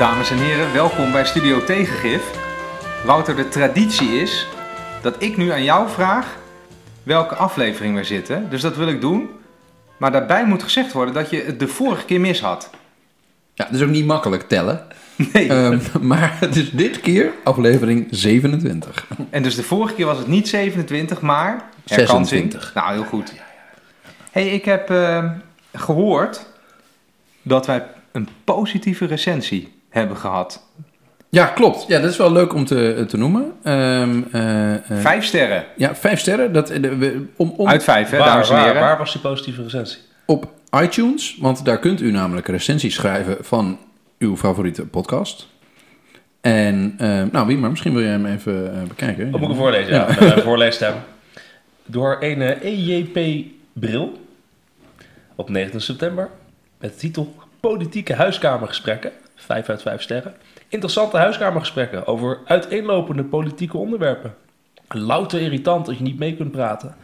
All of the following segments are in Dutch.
Dames en heren, welkom bij Studio Tegengif. Wouter, de traditie is dat ik nu aan jou vraag welke aflevering we zitten. Dus dat wil ik doen. Maar daarbij moet gezegd worden dat je het de vorige keer mis had. Ja, dat is ook niet makkelijk tellen. Nee. Ehm, maar het is dit keer aflevering 27. En dus de vorige keer was het niet 27, maar herkansing. 26. Nou, heel goed. hey, ik heb eh, gehoord dat wij een positieve recensie hebben gehad. Ja, klopt. Ja, dat is wel leuk om te, te noemen. Ehm, eh, eh, Vijf sterren. Ja, vijf sterren. Dat, eh, we- om, om, Uit vijf, hè, waar, dames en waar, heren. waar was die positieve recensie? Op iTunes, want daar kunt u namelijk recensies schrijven van uw favoriete podcast. En, eh, nou wie, maar misschien wil jij hem even eh, bekijken. Oh, moet ik hem voorlezen? Ja, mijn voorleesstem. Door een eh, EJP Bril op 19 september met de titel Politieke huiskamergesprekken. 5 uit 5 sterren. Interessante huiskamergesprekken over uiteenlopende politieke onderwerpen. Louter irritant als je niet mee kunt praten.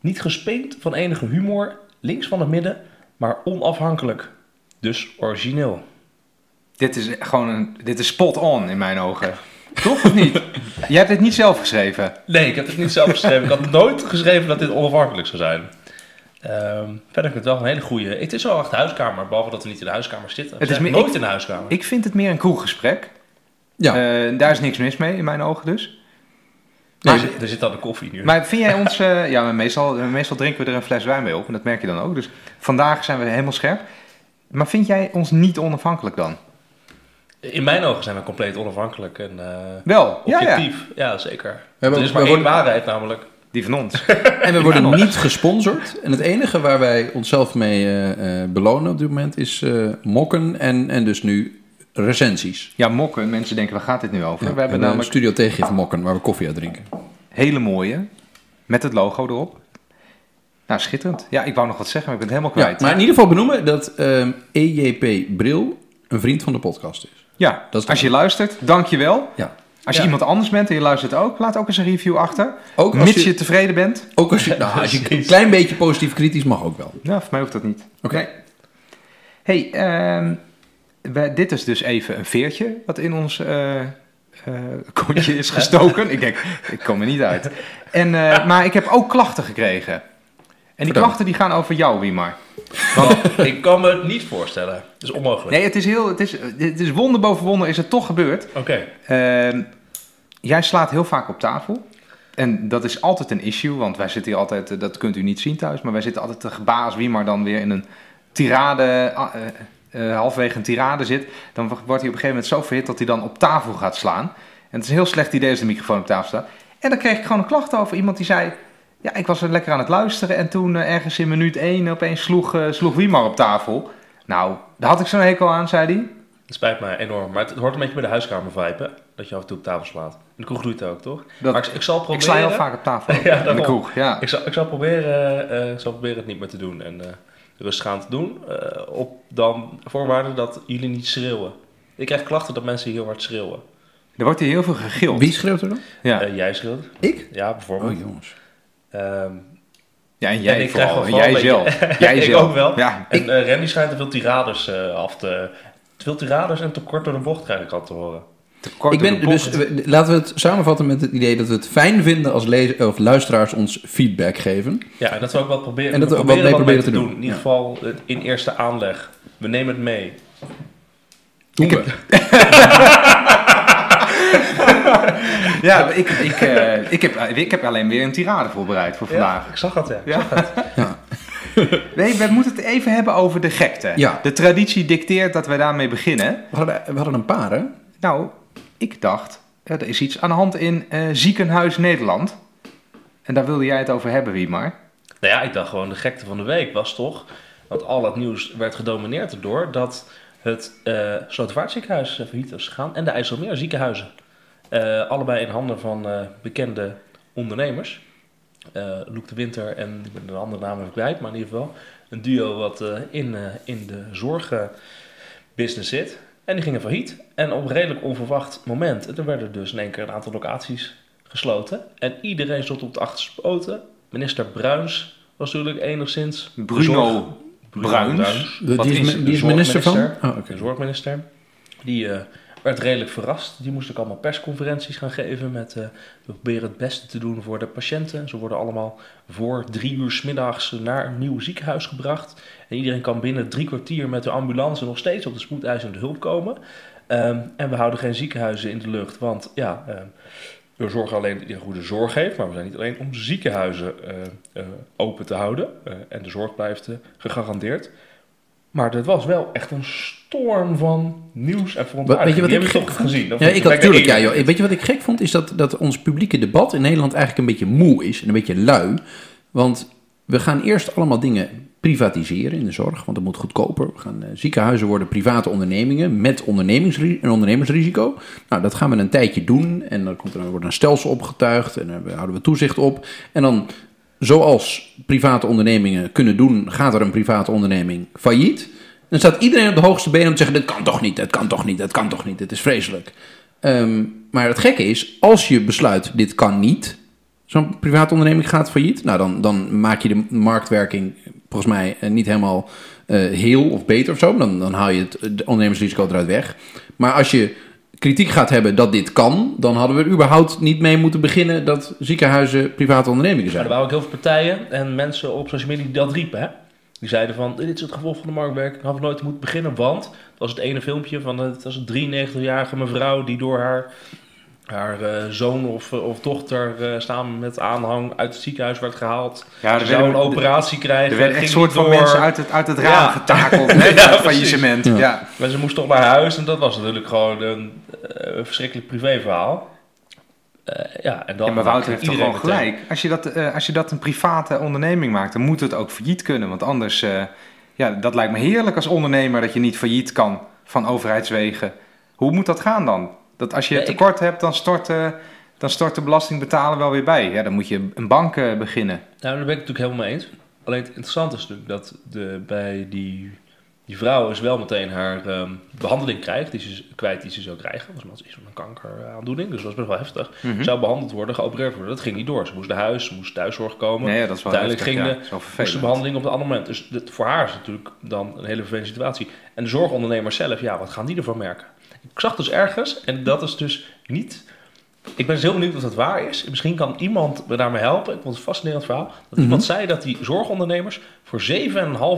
Niet gespeend van enige humor, links van het midden, maar onafhankelijk. Dus origineel. Dit is gewoon een, dit is spot on in mijn ogen. Toch of niet? Jij hebt dit niet zelf geschreven. Nee, ik heb het niet zelf geschreven. Ik had nooit geschreven dat dit onafhankelijk zou zijn. Ehm, verder vind ik het wel een hele goede. Het is wel echt de huiskamer, behalve dat we niet in de huiskamer zitten. We Het is meer- nooit ik- in de huiskamer. Ik vind het meer een kroeggesprek. Ja, Eh, daar is niks mis mee in mijn ogen dus. Nee, Maar, er zit al de koffie nu. maar vind jij ons... eh, ja, meestal, meestal drinken we er een fles wijn mee op. En dat merk je dan ook. Dus vandaag zijn we helemaal scherp. Maar vind jij ons niet onafhankelijk dan? In mijn ogen zijn we compleet onafhankelijk en eh, Wel, ja, ja. objectief. Ja, zeker. hebben- er is maar één worden- waarheid namelijk. Die van ons. En we worden niet gesponsord. En het enige waar wij onszelf mee eh, eh, belonen op dit moment is eh, mokken en, en dus nu recensies. Ja, mokken. Mensen denken, waar gaat dit nu over? Ja, we hebben en, namelijk Studio Tegengif mokken, waar we koffie uit drinken. hele mooie. Met het logo erop. Nou, schitterend. Ja, ik wou nog wat zeggen, maar ik ben het helemaal Ja, kwijt. maar in ieder geval benoemen dat EJP Bril een vriend van de podcast is. Ja, Dat is als je luistert, dank je wel. Ja. Als je Ja. iemand anders bent en je luistert ook, laat ook eens een review achter. Ook als Mits je je, tevreden bent. ook als je, nou, als je een klein beetje positief kritisch mag ook wel. Nou, voor mij hoeft dat niet. Oké. Nee. hey, ehm, wij- dit is dus even een veertje wat in ons eh, eh, kontje is gestoken. ik denk, ik kom er niet uit. En, eh, maar ik heb ook klachten gekregen. En die klachten die gaan over jou, Wiemar. ik kan me het niet voorstellen. Het is onmogelijk. Nee, het is, heel, het, is, het is wonder boven wonder is het toch gebeurd. Oké. Ehm, jij slaat heel vaak op tafel. En dat is altijd een issue, want wij zitten hier altijd, eh, dat kunt u niet zien thuis, maar wij zitten altijd te gebaas wie maar dan weer in een tirade, eh, eh, halfwege een tirade zit. Dan wordt hij op een gegeven moment zo verhit dat hij dan op tafel gaat slaan. En het is een heel slecht idee als de microfoon op tafel staat. En dan kreeg ik gewoon een klacht over iemand die zei, ja, ik was er lekker aan het luisteren en toen ergens in minuut 1 opeens sloeg, sloeg Wiemar op tafel. Nou, daar had ik zo'n hekel aan, zei hij. Het spijt me enorm. Maar het, hoort een beetje bij de huiskamer vibe? Dat je af en toe op tafel slaat. In de kroeg doe je het ook, toch? Dat- maar ik, ik zal proberen... Ik sla heel vaak op tafel. Ja, in de kroeg, ja. Ik zal, ik zal, proberen, eh, ik zal proberen het niet meer te doen en eh rustig aan te doen. eh, op dan voorwaarde dat jullie niet schreeuwen. Ik krijg klachten dat mensen heel hard schreeuwen. Er wordt hier heel veel gegild. Wie schreeuwt er dan? Ja, jij schreeuwt. Ik? Ja, bijvoorbeeld. Oh jongens. Ehm, ja en jij en ik vooral. krijg En jij zelf. Jij ik zelf. ook wel. Ja, en Randy schijnt te veel tirades eh, af te... Te veel tirades en te kort door de bocht krijg ik al te horen. Ik ben, de dus, laten we het samenvatten met het idee dat we het fijn vinden als of luisteraars ons feedback geven. Ja, en dat we ook wat proberen, En dat we wat proberen mee wat proberen te doen. doen. In ieder Ja. geval eh, in eerste aanleg. We nemen het mee. Doen Ik we. Ja, ik, ik, eh, ik, heb, ik heb alleen weer een tirade voorbereid voor vandaag. Ja, ik zag dat, ja. Ik Ja. zag het. Nee, we moeten het even hebben over de gekte. Ja. De traditie dicteert dat wij daarmee beginnen. We hadden, we hadden een paar, hè? Nou, ik dacht, er is iets aan de hand in eh, Ziekenhuis Nederland. En daar wilde jij het over hebben, Wiemar. Nou ja, ik dacht gewoon de gekte van de week was toch... dat al het nieuws werd gedomineerd erdoor... dat het uh, Slotervaartziekenhuis uh, failliet is gegaan... en de IJsselmeer ziekenhuizen. Allebei in handen van bekende ondernemers. Uh, Loek de Winter en ik ben de andere naam even kwijt... maar in ieder geval een duo wat in, in de zorgbusiness zit... En die gingen failliet. En op een redelijk onverwacht moment. En er werden dus in één keer een aantal locaties gesloten. En iedereen stond op de achterste poten. Minister Bruins was natuurlijk enigszins... Bruno, Bruins. Bruins. De, Wat die is, is die is de minister van? zorgminister. Oh. De zorgminister. Die eh, werd redelijk verrast. Die moest ook allemaal persconferenties gaan geven met eh, we proberen het beste te doen voor de patiënten. Ze worden allemaal voor drie uur 's middags naar een nieuw ziekenhuis gebracht. En iedereen kan binnen drie kwartier met de ambulance nog steeds op de spoedeisende hulp komen. Ehm, en we houden geen ziekenhuizen in de lucht, want ja, ehm, we zorgen alleen dat iedereen goede zorg heeft, maar we zijn niet alleen om ziekenhuizen eh, eh, open te houden. en de zorg blijft gegarandeerd. Maar het was wel echt een storm van nieuws en verontwaardiging. Weet je wat Die ik heb je gek vond? gezien? Dat Ja, ik had natuurlijk. Ja, joh. Weet je wat ik gek vond? Is dat, dat ons publieke debat in Nederland eigenlijk een beetje moe is en een beetje lui. Want we gaan eerst allemaal dingen privatiseren in de zorg, want dat moet goedkoper. We gaan, eh, ziekenhuizen worden private ondernemingen met ondernemingsri- een ondernemersrisico. Nou, dat gaan we een tijdje doen en dan komt er, er wordt een stelsel opgetuigd en daar houden we toezicht op. En dan, zoals private ondernemingen kunnen doen, gaat er een private onderneming failliet. Dan staat iedereen op de hoogste benen om te zeggen: dit kan toch niet, dat kan toch niet, dat kan toch niet, dit is vreselijk. Ehm, maar het gekke is, als je besluit dit kan niet, zo'n private onderneming gaat failliet, nou dan, dan maak je de marktwerking volgens mij eh, niet helemaal eh, heel of beter of zo. Dan, dan haal je het ondernemersrisico eruit weg. Maar als je kritiek gaat hebben dat dit kan, dan hadden we er überhaupt niet mee moeten beginnen dat ziekenhuizen private ondernemingen zijn. er waren ook heel veel partijen en mensen op social media die dat riepen. Hè? Die zeiden van, dit is het gevolg van de marktwerking, hadden we nooit moeten beginnen. Want, dat was het ene filmpje van, het was een 93-jarige mevrouw die door haar, haar eh, zoon of, of dochter eh, samen met aanhang uit het ziekenhuis werd gehaald. Ja, Ze er zou een operatie krijgen. er werden echt soort van mensen uit het, uit het raam Ja. getakeld. hè, Ja, het precies. faillissement. Ja. Ja. Maar ze moest toch naar huis en dat was natuurlijk gewoon een, eh, verschrikkelijk privéverhaal. Eh ja, en dan Ja, maar Wouter heeft toch gewoon gelijk. Als je, dat, eh, als je dat een private onderneming maakt, dan moet het ook failliet kunnen. Want anders, eh, ja, dat lijkt me heerlijk als ondernemer dat je niet failliet kan van overheidswegen. Hoe moet dat gaan dan? Dat als je ik- tekort hebt, dan stort, eh, dan stort de belastingbetaler wel weer bij. Ja, dan moet je een bank eh, beginnen. Nou, daar ben ik het natuurlijk helemaal mee eens. Alleen het interessante is natuurlijk dat de, bij die, die vrouw is wel meteen haar ehm, behandeling krijgt. Die ze kwijt die ze zou krijgen. Dat was iets van een kankeraandoening. Dus dat was best wel heftig. Mhm. Zou behandeld worden, geopereerd worden. Dat ging niet door. Ze moest naar huis, ze moest thuiszorg komen. Nee, ja, dat is wel Uiteindelijk heftig, ging ja. de- is moest de behandeling op een ander moment. Dus voor haar is het natuurlijk dan een hele vervelende situatie. En de zorgondernemers zelf, ja, wat gaan die ervan merken? Ik zag dus ergens, en dat is dus niet... Ik ben dus heel benieuwd of dat waar is. Misschien kan iemand me daarmee helpen. Ik vond het een fascinerend verhaal. Dat iemand zei dat die zorgondernemers voor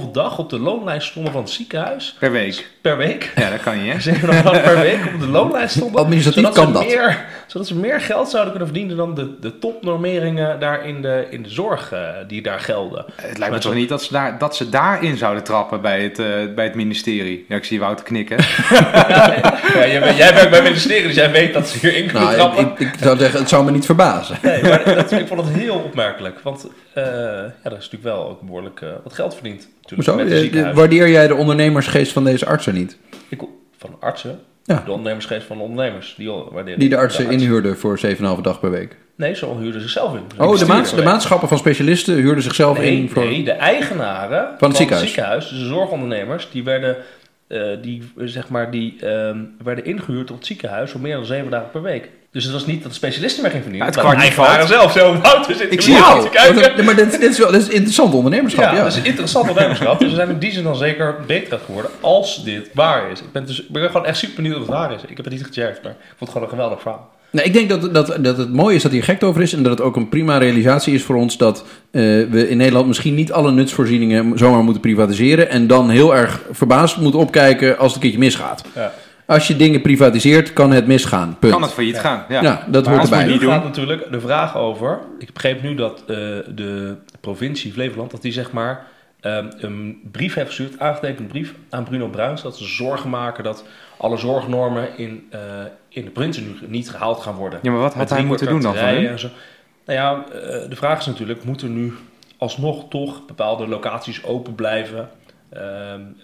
7,5 dag op de loonlijst stonden van het ziekenhuis. Per week. Per week. Ja, dat kan je, hè? 7,5 dag per week op de loonlijst stonden. Administratief zodat kan ze dat. Meer, zodat ze meer geld zouden kunnen verdienen dan de, de topnormeringen daar in de, in de zorg eh, die daar gelden. Het lijkt me Maar toch niet dat ze, daar, dat ze daarin zouden trappen bij het, eh, bij het ministerie. Ja, ik zie Wouter knikken. Ja, jij, bent- jij werkt bij het ministerie, dus jij weet dat ze hierin kunnen Nou, trappen. ik, ik zou zeggen, het zou me niet verbazen. Nee, maar dat, ik vond het heel opmerkelijk. Want eh ja, er is natuurlijk wel ook behoorlijk eh, wat geld met de Eh, ziekenhuizen. Waardeer jij de ondernemersgeest van deze artsen niet? Ik, van artsen, Ja. de ondernemersgeest van de ondernemers. Die, Die de artsen arts- inhuurden voor 7,5 dag per week. Nee, ze huurden zichzelf in. Oh, de, maats, de maatschappen van specialisten huurden zichzelf Nee, in voor... nee, de eigenaren van, ziekenhuis. dus de zorgondernemers, die werden, eh, die, eh, zeg maar, die, ehm, werden ingehuurd op het ziekenhuis voor meer dan zeven dagen per week. Dus het was niet dat de specialisten meer gingen verdienen. Ja, het maar eigenaren zelf. Zo, Wouter zit Ik zie te kijken. Een- maar dit, dit is wel dit is interessant ondernemerschap, Ja, ja. dat is een interessant ondernemerschap. dus we zijn in die zin dan zeker beter geworden als dit waar is. Ik ben, dus, ik ben gewoon echt super benieuwd of het waar is. Ik heb het niet gecheckt, maar ik vond het gewoon een geweldig verhaal. Nee, ik denk dat, dat, dat het mooie is dat hier gek over is en dat het ook een prima realisatie is voor ons dat eh, we in Nederland misschien niet alle nutsvoorzieningen zomaar moeten privatiseren en dan heel erg verbaasd moeten opkijken als het een keertje misgaat. Ja. Als je dingen privatiseert, kan het misgaan. Punt. Kan het failliet Ja. gaan? Ja. Ja, dat Maar hoort als erbij. doen. gaat natuurlijk de vraag over... Ik begreep nu dat eh, de provincie Flevoland... dat die zeg maar ehm, een brief heeft verstuurd... aangetekend brief aan Bruno Bruins... dat ze zorgen maken dat alle zorgnormen in, eh, in de provincie nu niet gehaald gaan worden. Ja, maar wat had hij moeten doen dan van en zo. Nou ja, eh, de vraag is natuurlijk... moet er nu alsnog toch bepaalde locaties open blijven... ehm,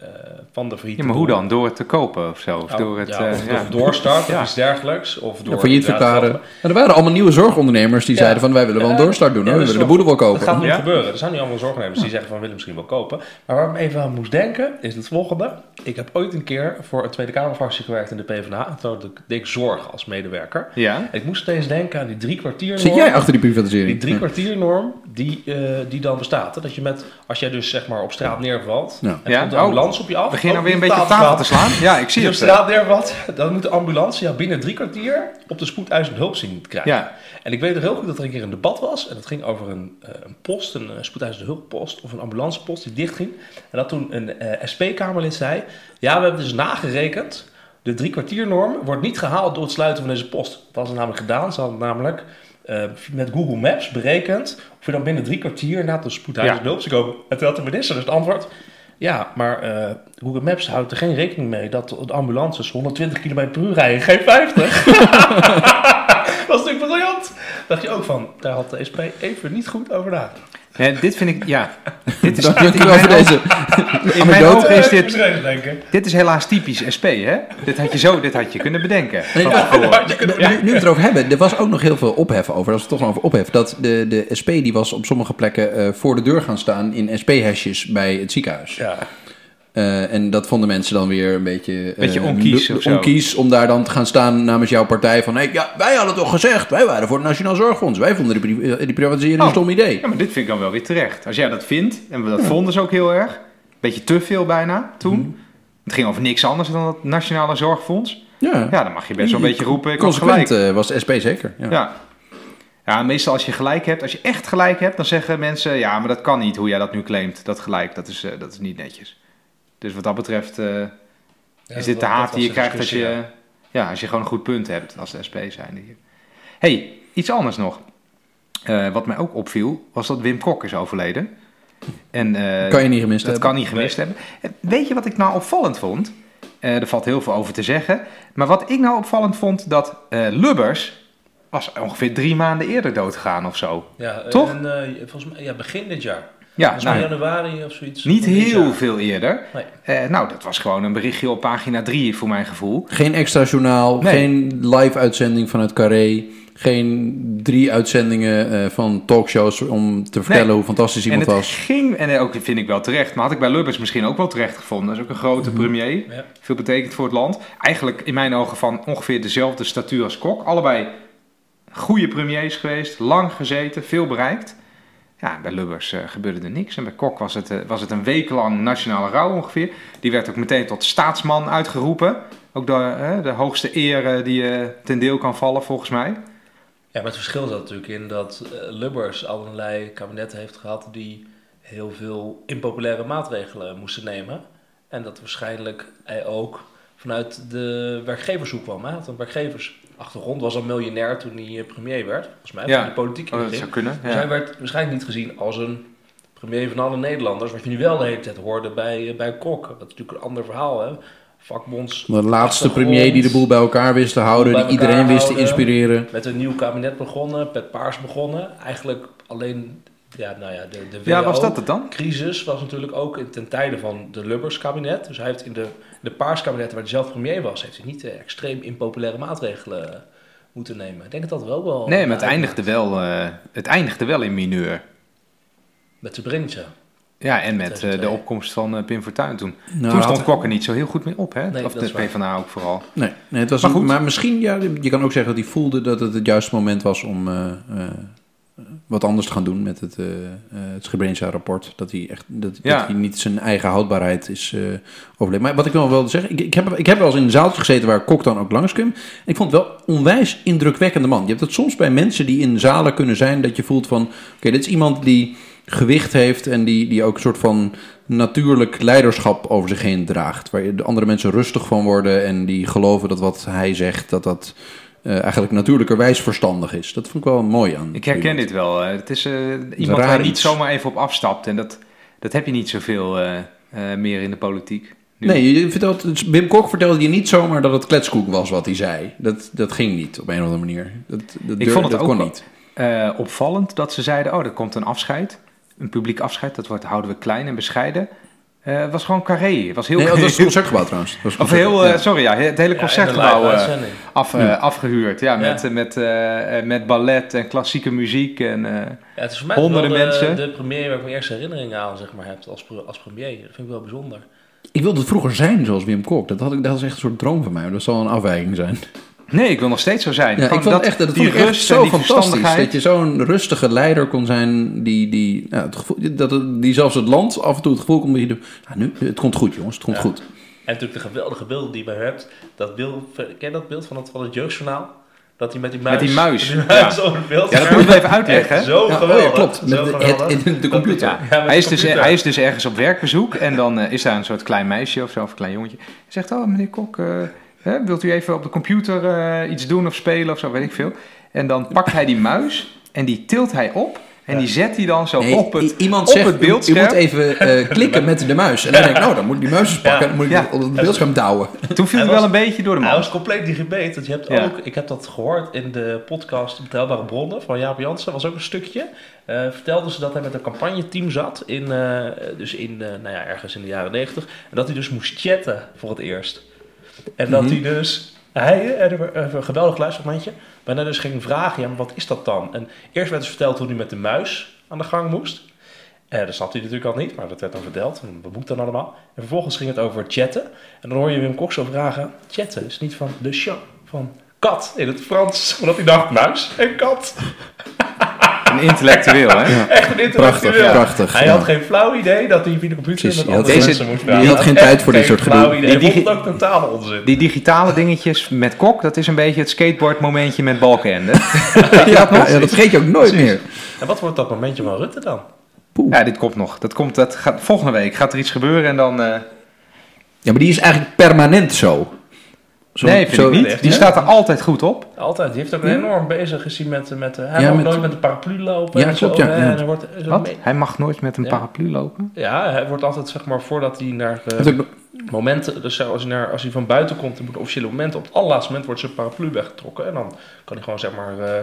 eh, van de failliete Ja, maar hoe dan? Door het te kopen of zo? Of door het, ja, eh, of ja. door doorstart Ja. of iets dergelijks. Of door Ja, failliet verklaren. En er waren allemaal nieuwe zorgondernemers die Ja. zeiden van wij willen wel een doorstart doen. We dat willen de boel wel Dat kopen. gaat nu Ja? gebeuren. Er zijn nu allemaal zorgnemers die zeggen van willen misschien wel kopen. Maar waar ik me even aan moest denken is het volgende. Ik heb ooit een keer voor een Tweede Kamerfractie gewerkt in de PvdA. En toen deed ik zorg als medewerker. Ja? En ik moest steeds denken aan die drie kwartier Zit jij achter die privatisering? Die drie kwartiernorm, die, eh, die dan bestaat. Hè? Dat je met, als jij dus zeg maar op straat neervalt Ja. en Ja? komt de Oh. ambulance op je af. Begin nou ook weer een beetje op tafel te slaan? Ja, ik Als zie je op het. eh. straat neervalt, dan moet de ambulance jou binnen drie kwartier op de spoedeisende hulp zien te krijgen. Ja. En ik weet nog heel goed dat er een keer een debat was. En dat ging over een, eh, een post, een spoedeisende hulppost of een ambulancepost die dichtging. En dat toen een eh, SP-Kamerlid zei... Ja, we hebben dus nagerekend. De drie kwartiernorm wordt niet gehaald door het sluiten van deze post. Dat hadden ze namelijk gedaan. Ze hadden namelijk eh, met Google Maps berekend... of je dan binnen drie kwartier naar de spoedeisende Ja. komen. En toen had de minister dus het antwoord... Ja, maar eh, Google Maps houdt er geen rekening mee dat de ambulances 120 km per uur rijden, geen 50. dat is natuurlijk briljant. dacht je ook van, daar had de SP even niet goed over nagedacht. Ja, dit vind ik, ja. Dit is, in je mijn deze In mijn anekdote. ogen is dit, dit is helaas typisch SP, hè? Dit had je zo, dit had je kunnen bedenken. Nee. Nu, nu we het erover hebben, er was ook nog heel veel ophef over. Als we het toch nog over ophef. Dat de, de SP die was op sommige plekken eh, voor de deur gaan staan in SP-hesjes bij het ziekenhuis. Ja, Eh, en dat vonden mensen dan weer een beetje... eh, onkies lu- of zo. onkies om daar dan te gaan staan namens jouw partij van... Hey, ja, wij hadden toch gezegd, wij waren voor het Nationaal Zorgfonds. Wij vonden die, pri- eh, die privatisering een Oh. stom idee. Ja, maar dit vind ik dan wel weer terecht. Als jij dat vindt, en dat vonden ze ook heel erg, beetje te veel bijna toen. Mhm. Het ging over niks anders dan het Nationale Zorgfonds. Ja, Ja, dan mag je best wel een beetje roepen, ik Consequent gelijk. was de SP zeker. Ja. Ja. ja, meestal als je gelijk hebt, als je echt gelijk hebt, dan zeggen mensen, ja, maar dat kan niet hoe jij dat nu claimt. Dat gelijk, dat is, dat is niet netjes. Dus wat dat betreft eh, is dit de haat die je krijgt als je, ja, als je gewoon een goed punt hebt als de SP zijn hier. hey, iets anders nog. Eh, wat mij ook opviel, was dat Wim Kok is overleden. En, eh, Kan je niet gemist dat hebben. kan niet gemist hebben. Weet je wat ik nou opvallend vond? Eh, er valt heel veel over te zeggen. Maar wat ik nou opvallend vond, dat eh, Lubbers was ongeveer drie maanden eerder doodgegaan of zo. Ja, Toch? En, eh, volgens mij, ja, begin dit jaar. Ja, nou, januari of zoiets. niet van heel jaar. veel eerder. Nee. Eh, nou, dat was gewoon een berichtje op pagina 3 voor mijn gevoel. Geen extra journaal, Nee. geen live uitzending vanuit Carré. Geen drie uitzendingen eh, van talkshows om te vertellen Nee. hoe fantastisch En iemand het was. ging, en ook vind ik wel terecht, maar had ik bij Lubbers misschien ook wel terecht gevonden. Dat is ook een grote Mhm. premier, Ja. veel betekent voor het land. Eigenlijk in mijn ogen van ongeveer dezelfde statuur als Kok. Allebei goede premiers geweest, lang gezeten, veel bereikt. Ja, bij Lubbers eh, gebeurde er niks. En bij Kok was het, eh, was het een week lang nationale rouw ongeveer. Die werd ook meteen tot staatsman uitgeroepen. Ook de, eh, de hoogste eer die je ten deel kan vallen, volgens mij. Ja, maar het verschil zat natuurlijk in dat Lubbers allerlei kabinetten heeft gehad die heel veel impopulaire maatregelen moesten nemen. En dat waarschijnlijk hij ook vanuit de werkgevershoek kwam. Hij had een werkgeversachtergrond, was al miljonair toen hij eh, premier werd. Volgens mij, Ja. toen de politiek Oh, dat zou kunnen. Dus hij werd waarschijnlijk niet gezien als een premier van alle Nederlanders. Wat je nu wel de hele tijd hoorde bij, eh, bij Kok. Dat is natuurlijk een ander verhaal, hè. Vakbonds. De laatste achtergrond. premier die de boel bij elkaar wist te houden, die iedereen wist te inspireren. Met een nieuw kabinet begonnen, met paars begonnen. Eigenlijk alleen, ja, nou ja, de, de ja, was dat het dan? crisis was natuurlijk ook in- ten tijde van de Lubbers kabinet. Dus hij heeft in de, de paars kabinet waar hij zelf premier was, heeft hij niet eh, extreem impopulaire maatregelen eh, moeten nemen. Ik denk dat dat wel wel... Nee, maar het uitmaakt. eindigde wel, eh, het eindigde wel in mineur. Met Srebrenica. Ja, en met eh, de 2002. opkomst van eh, Pim Fortuyn toen. Nou, toen stond Kok er niet zo heel goed mee op, hè? Nee, of dat de. PvdA ook vooral. Nee, nee het was Maar goed. maar misschien, ja, je kan ook zeggen dat hij voelde dat het het juiste moment was om eh, eh, wat anders te gaan doen met het, eh, het Srebrenica-rapport. Dat hij echt dat, Ja. dat hij niet zijn eigen houdbaarheid is eh overleefd. Maar wat ik wel wilde zeggen, ik, ik, heb, ik heb wel eens in een zaaltje gezeten waar Kok dan ook langskwam. Ik vond het wel onwijs indrukwekkende man. Je hebt het soms bij mensen die in zalen kunnen zijn dat je voelt van, oké, dit is iemand die gewicht heeft en die, die ook een soort van natuurlijk leiderschap over zich heen draagt. Waar de andere mensen rustig van worden en die geloven dat wat hij zegt, dat dat eh, eigenlijk natuurlijkerwijs verstandig is. Dat vond ik wel mooi aan. Ik herken dit wel. eh, Het is eh, iemand waar je niet zomaar even op afstapt. En dat, dat heb je niet zoveel meer in de politiek. Nu. Nee, je vertelt, Wim Kok vertelde je niet zomaar dat het kletskoek was wat hij zei. Dat, dat ging niet op een of andere manier. Dat, dat, Ik vond het dat ook kon niet. Opvallend dat ze zeiden, oh, er komt een afscheid. Een publiek afscheid, dat wordt, houden we klein en bescheiden. Eh, Het was gewoon carré. Het was heel... Nee, dat was het concertgebouw trouwens. Dat was of heel, eh, sorry, ja, het hele concertgebouw eh, af, eh, Ja. afgehuurd. Ja, Ja. met, met, met ballet en klassieke muziek. En, eh, Ja, het is voor mij honderden wel de, mensen. de premier waar ik mijn eerste herinneringen aan zeg maar, heb als, als premier. Dat vind ik wel bijzonder. Ik wilde het vroeger zijn zoals Wim Kok. Dat, had ik, dat was echt een soort droom van mij. maar Dat zal een afwijking zijn. Nee, ik wil nog steeds zo zijn. Ja, ik vond echt, dat die vond ik echt rust en zo die fantastisch. verstandigheid. Dat je zo'n rustige leider kon zijn die, die, nou, het gevoel, dat die zelfs het land af en toe het gevoel kon bieden. Ja, nu, het komt goed jongens, het komt Ja. goed. En natuurlijk de geweldige beelden die je bij hebt. Dat beeld, ken je dat beeld van het, van het jeugdjournaal? Dat hij met die muis... Met die muis, met die muis ja. over het beeld Ja, dat moet je even uitleggen. Zo Ja, oh ja, geweldig. klopt. Zo Met de- geweldig. het- in de computer. Ja, met hij, de is dus, hij is dus ergens op werkbezoek en dan eh, is daar een soort klein meisje of zo, of een klein jongetje. Hij zegt, oh meneer Kok, eh, hè, wilt u even op de computer eh, iets doen of spelen of zo, weet ik veel. En dan pakt hij die muis en die tilt hij op en Ja. die zet hij dan zo Nee, op het, iemand op zegt, het beeldscherm. moet even eh, klikken met de muis. En dan denk ik, nou, dan moet ik die muis eens pakken. Dan moet ik Ja. op het beeldscherm douwen. Toen viel Hij hij wel was- een beetje door de Hij man. was compleet digibet. Want je hebt Ja. ook, ik heb dat gehoord in de podcast Betrouwbare Bronnen van Jaap Jansen. was ook een stukje. Eh vertelde ze dat hij met een campagneteam zat. In, eh, dus in, eh, nou ja, ergens in de jaren negentig. En dat hij dus moest chatten voor het eerst. En dat Mhm. hij dus... Hij, eh, een geweldig luistermomentje. Waarna dus ging vragen, ja, maar wat is dat dan? En eerst werd dus verteld hoe hij met de muis aan de gang moest. Eh dat snapte hij natuurlijk al niet, maar dat werd dan verteld. En Wat moet dan allemaal? En vervolgens ging het over chatten. En dan hoor je Wim Kok zo vragen: chatten is niet van de show, van kat in het Frans. Omdat hij dacht: muis en kat. Een intellectueel, hè? Echt een intellectueel. Prachtig, prachtig. Hij ja. had geen flauw idee dat hij via de computer Precies, met je had andere deze- mensen moest je praten. had Hij geen tijd voor dit soort gedoe. Die het ook onzin. Die digitale dingetjes met Kok, dat is een beetje het skateboard momentje met Balkenende. ja, ja, ja, dat vergeet je ook nooit Precies. meer. En wat wordt dat momentje van Rutte dan? Poeh. Ja, dit komt nog. Dat komt, dat gaat, volgende week gaat er iets gebeuren en dan... eh, Ja, maar die is eigenlijk permanent zo. Zo- nee, vind zo- ik niet. echt, Die staat er altijd goed op. Altijd. Die heeft ook Ja. enorm bezig gezien met... met eh, hij Ja, mag met- nooit met een paraplu lopen. Ja, en klopt, ja, hè, ja. En wordt, Wat? mee- Hij mag nooit met een Ja. paraplu lopen. Ja, hij wordt altijd, zeg maar, voordat hij naar eh, Dat is ook- momenten, dus als hij, naar, als hij van buiten komt, dan moet officiële momenten, op het allerlaatste moment wordt zijn paraplu weggetrokken. En dan kan hij gewoon, zeg maar, eh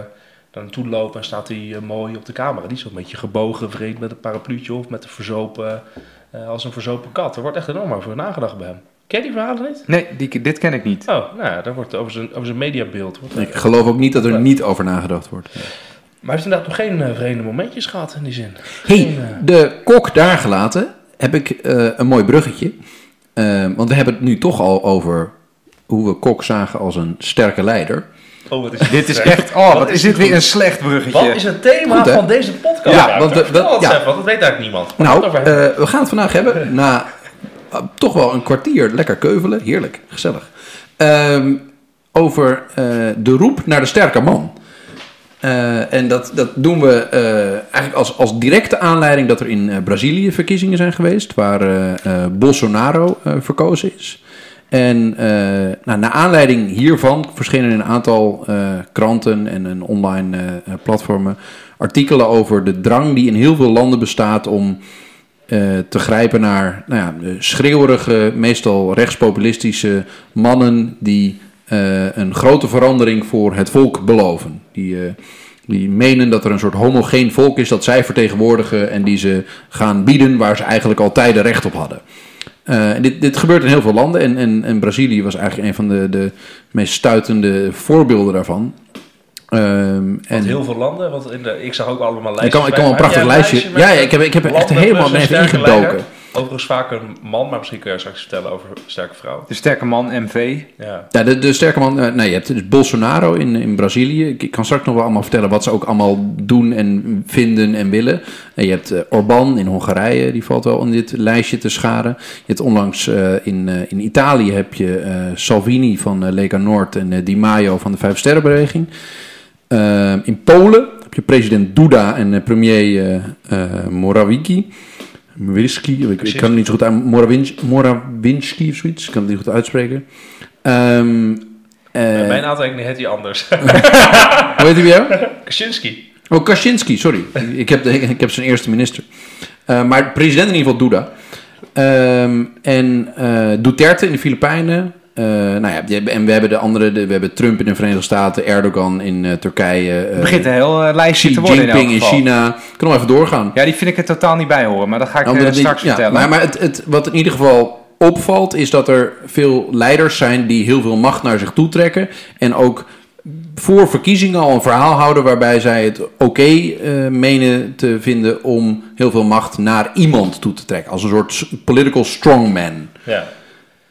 daar naartoe lopen en staat hij eh, mooi op de camera. Die is een beetje gebogen, vreemd met een parapluutje of met een verzopen, eh, als een verzopen kat. Er wordt echt enorm over nagedacht bij hem. Ken je die verhalen niet? Nee, die, dit ken ik niet. Oh, nou ja, daar wordt over zijn, over zijn mediabeeld. Wordt, Ik geloof ook niet dat er niet over nagedacht wordt. Maar hij heeft inderdaad nog geen eh, vreemde momentjes gehad in die zin. hey, eh, de kok daar gelaten heb ik eh, een mooi bruggetje. Want we hebben het nu toch al over hoe we kok zagen als een sterke leider. oh, wat is Dit is echt... Oh, wat, is is dit weer een slecht bruggetje. Wat is het thema Goed, van deze podcast? Ja, want ja. even, want dat weet eigenlijk niemand. Nou, eh, we gaan het vandaag hebben na toch wel een kwartier lekker keuvelen. Heerlijk, gezellig. Ehm, over eh, de roep naar de sterke man. Eh, en dat, dat doen we eh, eigenlijk als, als directe aanleiding dat er in eh, Brazilië verkiezingen zijn geweest, waar eh, eh, Bolsonaro eh, verkozen is. En eh, nou, naar aanleiding hiervan verschenen in een aantal eh, kranten en, en online eh, eh, platformen artikelen over de drang die in heel veel landen bestaat om eh, te grijpen naar nou ja, schreeuwerige, meestal rechtspopulistische mannen die eh, een grote verandering voor het volk beloven. Die, eh, die menen dat er een soort homogeen volk is dat zij vertegenwoordigen en die ze gaan bieden waar ze eigenlijk al tijden recht op hadden. Eh, en dit, dit gebeurt in heel veel landen en, en, en Brazilië was eigenlijk een van de, de meest stuitende voorbeelden daarvan. Ehm, Want en heel veel landen, want in de, ik zag ook allemaal ik lijstjes. kan, ik kan wel een prachtig lijstje. Ja, ja, ik heb, ik heb er echt helemaal mee even ingedoken. leider? Overigens vaak een man, maar misschien kun je straks vertellen over sterke vrouw. De sterke man, MV. Ja. Ja, de, de sterke man, eh, nee, je hebt dus Bolsonaro in, in Brazilië. Ik, ik kan straks nog wel allemaal vertellen wat ze ook allemaal doen en vinden en willen. En je hebt eh, Orbán in Hongarije, die valt wel in dit lijstje te scharen. Je hebt onlangs eh, in, eh, in Italië heb je eh, Salvini van Lega Noord en Di Maio van de Vijf Sterrenbeweging. Eh, in Polen heb je president Duda en eh, premier eh eh, Morawiecki. Morawiecki, ik, ik kan het niet zo goed uit. Morawinski, Morawinski of zoiets, ik kan het niet goed uitspreken. Ehm eh, Bij mijn aantekening heet hij anders. hoe heet hij weer? Kaczynski. Oh, Kaczynski, sorry. ik, heb de, ik heb zijn eerste minister. Maar president in ieder geval Duda. Ehm, en eh, Duterte in de Filipijnen. Eh, nou ja, en we hebben de andere, de- we hebben Trump in de Verenigde Staten, Erdogan in eh, Turkije, eh, Het begint een heel lijstje Xi te worden in elk Jinping in geval. China. Ik kan nog even doorgaan. Ja, die vind ik er totaal niet bij horen, maar dat ga ik Andere straks ja, vertellen. Maar, maar het, het, wat in ieder geval opvalt, is dat er veel leiders zijn die heel veel macht naar zich toe trekken. En ook voor verkiezingen al een verhaal houden waarbij zij het oké eh, menen te vinden om heel veel macht naar iemand toe te trekken. Als een soort political strongman. Ja.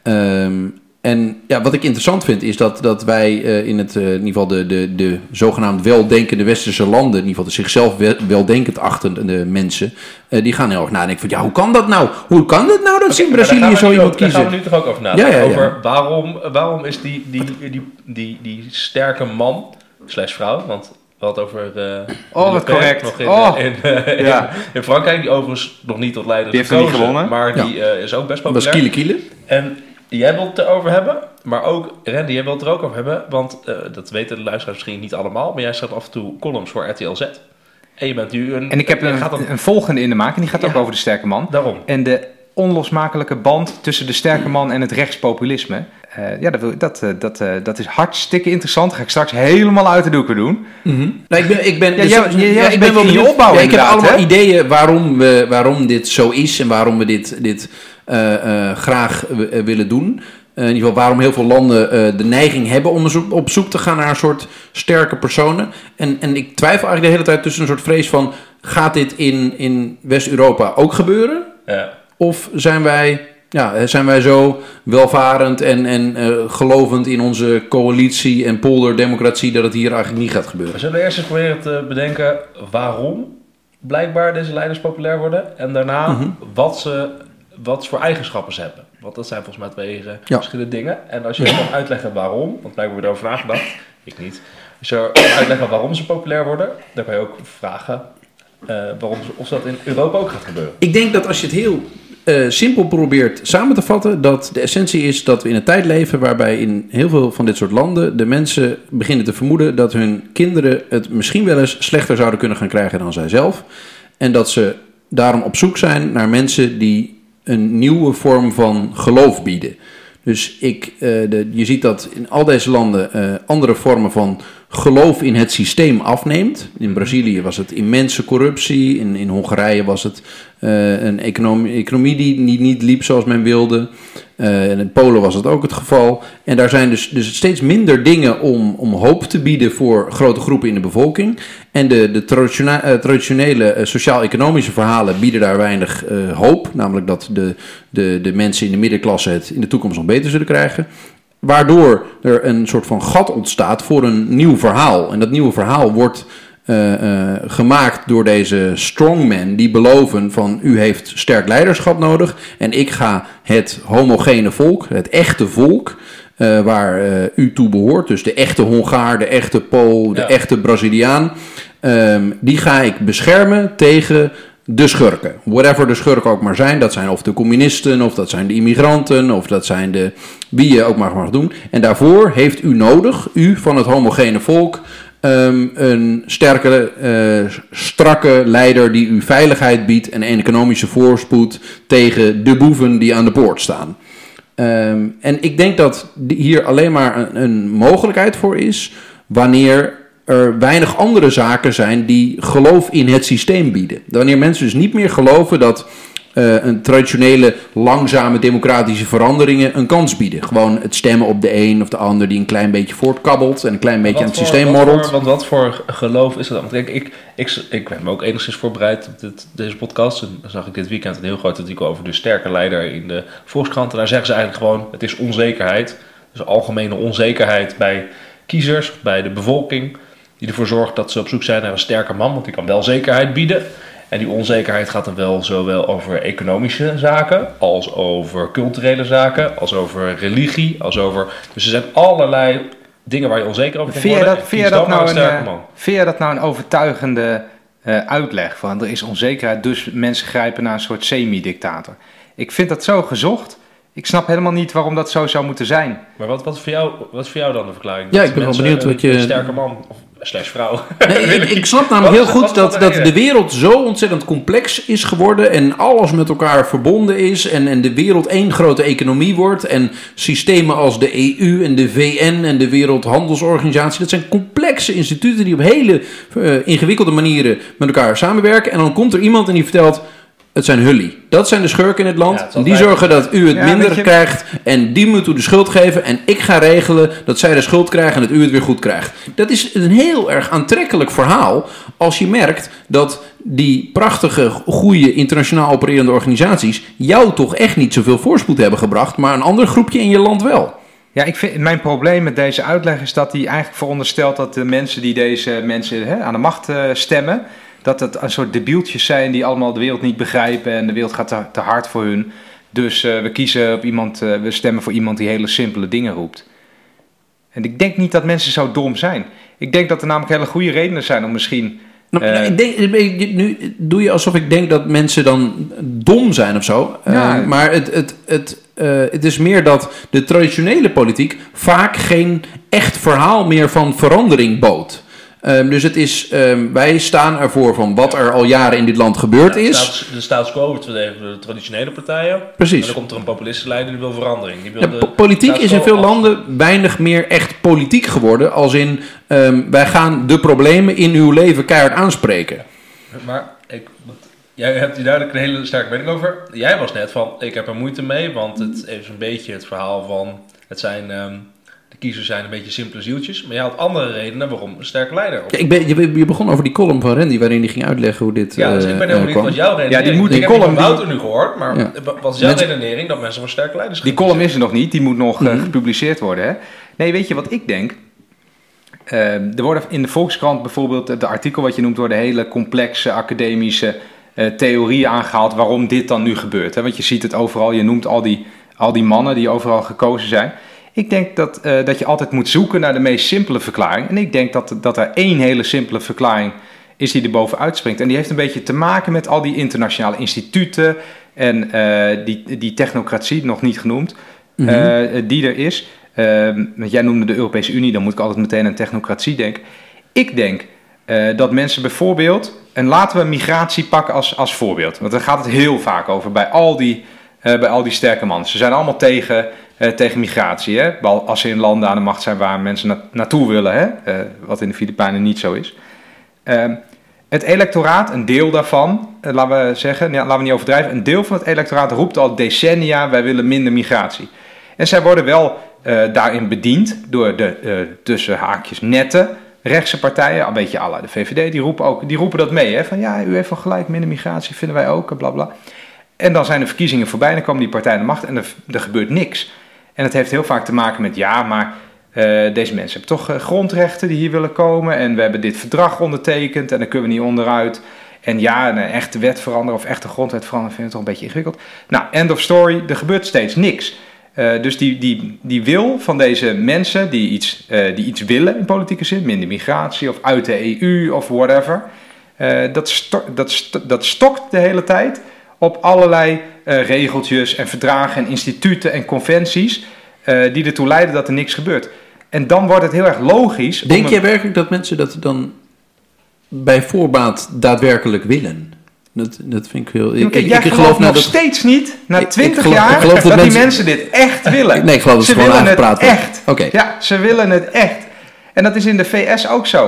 Ehm, en ja, wat ik interessant vind is dat, dat wij eh, in, het, eh, in ieder geval de, de, de zogenaamd weldenkende westerse landen, in ieder geval de zichzelf wel- weldenkend achtende mensen, eh, die gaan heel erg nadenken van ja, hoe kan dat nou? Hoe kan dat nou dat ze in Brazilië zo iemand ook- Daar gaan we kiezen? nu toch ook over nadenken. Ja, ja, ja. Over waarom, waarom is die, die, die, die, die, sterke man, slash vrouw, want we hadden het over... eh, Oh, wat correct. Nog in, Oh. in, in- Ja. in Frankrijk, die overigens nog niet tot leider Die is heeft nog niet gekozen, gewonnen. Maar die eh, is ook best Dat was populair. kiele kiele. En jij wilt het erover hebben, maar ook Randy, jij wilt het er ook over hebben. Want eh, dat weten de luisteraars misschien niet allemaal, maar jij schrijft af en toe columns voor RTL Z. En je bent nu een... En ik heb een, gaat dan- een volgende in de maak en die gaat ook Ja. over de sterke man. Daarom. En de onlosmakelijke band tussen de sterke man en het rechtspopulisme. Eh, ja, dat, wil- dat, eh, dat, eh, dat is hartstikke interessant. Dat ga ik straks helemaal uit de doeken doen. Nou, ik ben, ik ben, Ja, dus- jij ik bent in je benieuwd. opbouw Ja, ik heb allemaal hè? ideeën waarom, we, waarom dit zo is en waarom we dit, dit graag eh, willen doen. Eh, in ieder geval waarom heel veel landen eh, de neiging hebben om op, zoek te gaan naar een soort sterke personen. En, en ik twijfel eigenlijk de hele tijd tussen een soort vrees van... gaat dit in, in West-Europa ook gebeuren? Ja. Of zijn wij, ja, zijn wij zo welvarend en, en eh, gelovend in onze coalitie en polderdemocratie... dat het hier eigenlijk niet gaat gebeuren? We zullen eerst eens proberen te bedenken waarom blijkbaar deze leiders populair worden. En daarna Mhm. wat, ze, wat voor eigenschappen ze hebben. Want dat zijn volgens mij twee eh, Ja. verschillende dingen. En als je kan uitleggen waarom, want blijkbaar wordt erover nagedacht. Ik niet. Als je kan uitleggen waarom ze populair worden, dan kan je ook vragen eh, waarom ze, of dat in Europa ook gaat gebeuren. Ik denk dat als je het heel eh, simpel probeert samen te vatten, dat de essentie is dat we in een tijd leven waarbij in heel veel van dit soort landen de mensen beginnen te vermoeden dat hun kinderen het misschien wel eens slechter zouden kunnen gaan krijgen dan zijzelf. En dat ze daarom op zoek zijn naar mensen die een nieuwe vorm van geloof bieden. Dus ik, eh, de, je ziet dat in al deze landen eh, andere vormen van geloof in het systeem afneemt. In Brazilië was het immense corruptie. In, in Hongarije was het eh, een economie, economie die niet, liep zoals men wilde. In Polen was het ook het geval. En daar zijn dus, dus steeds minder dingen om, om hoop te bieden voor grote groepen in de bevolking. En de, de eh, traditionele eh, sociaal-economische verhalen bieden daar weinig eh, hoop. Namelijk dat de, de, de mensen in de middenklasse het in de toekomst nog beter zullen krijgen. Waardoor er een soort van gat ontstaat voor een nieuw verhaal. En dat nieuwe verhaal wordt gemaakt door deze strongmen die beloven van u heeft sterk leiderschap nodig en ik ga het homogene volk, het echte volk, eh, waar eh, u toe behoort, dus de echte Hongaar, de echte Pool, de Ja. echte Braziliaan, ehm, die ga ik beschermen tegen de schurken. Whatever de schurken ook maar zijn. Dat zijn of de communisten, of dat zijn de immigranten, of dat zijn de wie je ook maar mag doen. En daarvoor heeft u nodig, u van het homogene volk, ehm, een sterke, eh, strakke leider die u veiligheid biedt en economische voorspoed tegen de boeven die aan de poort staan. Ehm, en ik denk dat hier alleen maar een, een mogelijkheid voor is wanneer er weinig andere zaken zijn die geloof in het systeem bieden. Wanneer mensen dus niet meer geloven dat eh, een traditionele langzame democratische veranderingen een kans bieden. Gewoon het stemmen op de een of de ander die een klein beetje voortkabbelt en een klein beetje aan het voor- systeem morrelt. voor- want wat voor geloof is dat dan? Want ik, ik, ik ben me ook enigszins voorbereid op dit, deze podcast. En dan zag ik dit weekend een heel groot artikel over de sterke leider in de Volkskrant. En daar zeggen ze eigenlijk gewoon, het is onzekerheid. Dus algemene onzekerheid bij kiezers, bij de bevolking. Die ervoor zorgt dat ze op zoek zijn naar een sterke man. Want die kan wel zekerheid bieden. En die onzekerheid gaat dan wel zowel over economische zaken, als over culturele zaken, als over religie, als over... Dus er zijn allerlei dingen waar je onzeker over kan worden. dat, vind jij dat, nou een, eh, man. vind dat nou een overtuigende eh, uitleg? Van er is onzekerheid, dus mensen grijpen naar een soort semi-dictator. Ik vind dat zo gezocht. Ik snap helemaal niet waarom dat zo zou moeten zijn. Maar wat, wat, is voor jou, wat is voor jou dan de verklaring? Ja, Dat ik ben wel benieuwd een- wat je- Een sterke man, of slash vrouw. Nee, ik, ik snap namelijk Wat heel goed dat, de dat de wereld zo ontzettend complex is geworden en alles met elkaar verbonden is en, en de wereld één grote economie wordt en systemen als de EU en de VN en de Wereldhandelsorganisatie, dat zijn complexe instituten die op hele eh, ingewikkelde manieren met elkaar samenwerken en dan komt er iemand en die vertelt... Het zijn hullie. Dat zijn de schurken in het land. Ja, die zorgen dat u het Ja, minder je- krijgt. En die moet u de schuld geven. En ik ga regelen dat zij de schuld krijgen en dat u het weer goed krijgt. Dat is een heel erg aantrekkelijk verhaal. Als je merkt dat die prachtige, goede, internationaal opererende organisaties. jou toch echt niet zoveel voorspoed hebben gebracht. maar een ander groepje in je land wel. Ja, ik vind, mijn probleem met deze uitleg is dat hij eigenlijk veronderstelt dat de mensen die deze mensen hè, aan de macht eh, stemmen, dat het een soort debieltjes zijn die allemaal de wereld niet begrijpen en de wereld gaat te, te hard voor hun. Dus eh, we kiezen op iemand, eh, we stemmen voor iemand die hele simpele dingen roept. En ik denk niet dat mensen zo dom zijn. Ik denk dat er namelijk hele goede redenen zijn om misschien. Nou, Eh. nou, ik denk, nu doe je alsof ik denk dat mensen dan dom zijn of zo. Ja. Eh, maar het, het, het, eh, het is meer dat de traditionele politiek vaak geen echt verhaal meer van verandering bood. Ehm, dus het is, ehm, wij staan ervoor van wat er al jaren in dit land gebeurd Ja, is. staats- de status quo wordt verdedigen door de traditionele partijen. En Precies. dan komt er een populistenleider die wil verandering. Die wil Ja, de po- politiek is in veel af- landen weinig meer echt politiek geworden. Als in, ehm, wij gaan de problemen in uw leven keihard aanspreken. Maar ik, jij hebt hier duidelijk een hele sterke mening over. Jij was net van, ik heb er moeite mee, want het is een beetje het verhaal van, het zijn, de kiezers zijn een beetje simpele zieltjes. Maar jij had andere redenen waarom een sterke leider. Ja, ik ben, je, je begon over die column van Randy waarin hij ging uitleggen hoe dit Ja, dus eh, ik ben eh, heel benieuwd kwam. wat jouw redenering die moet- Ik die heb die column van die- Wouter nu gehoord, maar Ja. was jouw Mensen- redenering dat mensen voor sterke leiders gaan Die column kiezen? is er nog niet, die moet nog eh, Mhm. gepubliceerd worden. Hè? Nee, weet je wat ik denk? Eh, er worden in de Volkskrant bijvoorbeeld, het artikel wat je noemt, worden hele complexe academische eh, theorieën aangehaald waarom dit dan nu gebeurt. Hè? Want je ziet het overal, je noemt al die, al die mannen die overal gekozen zijn. Ik denk dat, eh, dat je altijd moet zoeken naar de meest simpele verklaring. En ik denk dat, dat er één hele simpele verklaring is die er bovenuit springt. En die heeft een beetje te maken met al die internationale instituten en eh, die, die technocratie, nog niet genoemd, Mhm. eh, die er is. Ehm, want jij noemde de Europese Unie, dan moet ik altijd meteen aan technocratie denken. Ik denk dat mensen bijvoorbeeld, en laten we migratie pakken als, als voorbeeld, want daar gaat het heel vaak over bij al die, bij al die sterke mannen. Ze zijn allemaal tegen, tegen migratie, hè? Als ze in landen aan de macht zijn waar mensen na- naartoe willen, hè? Eh, wat in de Filipijnen niet zo is. Ehm, het electoraat, een deel daarvan, eh, laten we zeggen, ja, laten we niet overdrijven, een deel van het electoraat roept al decennia, wij willen minder migratie. En zij worden wel eh, daarin bediend door de eh, tussen haakjes nette rechtse partijen, een beetje la de VVD, die roepen, ook, die roepen dat mee. Hè? Van ja, u heeft wel gelijk, minder migratie vinden wij ook, en bla bla. En dan zijn de verkiezingen voorbij, dan komen die partijen aan de macht en er, er gebeurt niks. En het heeft heel vaak te maken met ja, maar eh, deze mensen hebben toch eh, grondrechten die hier willen komen. En we hebben dit verdrag ondertekend en daar kunnen we niet onderuit. En ja, een echte wet veranderen of echte grondwet veranderen vind ik toch een beetje ingewikkeld. Nou, end of story, er gebeurt steeds niks. Eh, dus die, die, die wil van deze mensen die iets, die iets willen in politieke zin, minder migratie of uit de EU of whatever, dat, dat, dat stokt de hele tijd op allerlei eh, regeltjes en verdragen en instituten en conventies eh, die ertoe leiden dat er niks gebeurt. En dan wordt het heel erg logisch. Denk een- jij werkelijk dat mensen dat dan bij voorbaat daadwerkelijk willen? Dat, dat vind ik heel... Ik, Kijk, ik, jij ik gelooft geloof nou nog dat... steeds niet, na Ik- ik 20 geloof- jaar, dat, die mensen- dit echt willen. Nee, ik geloof dat ze ze gewoon willen het aangepraat worden. echt. Oké. Ja, ze willen het echt. En dat is in de VS ook zo.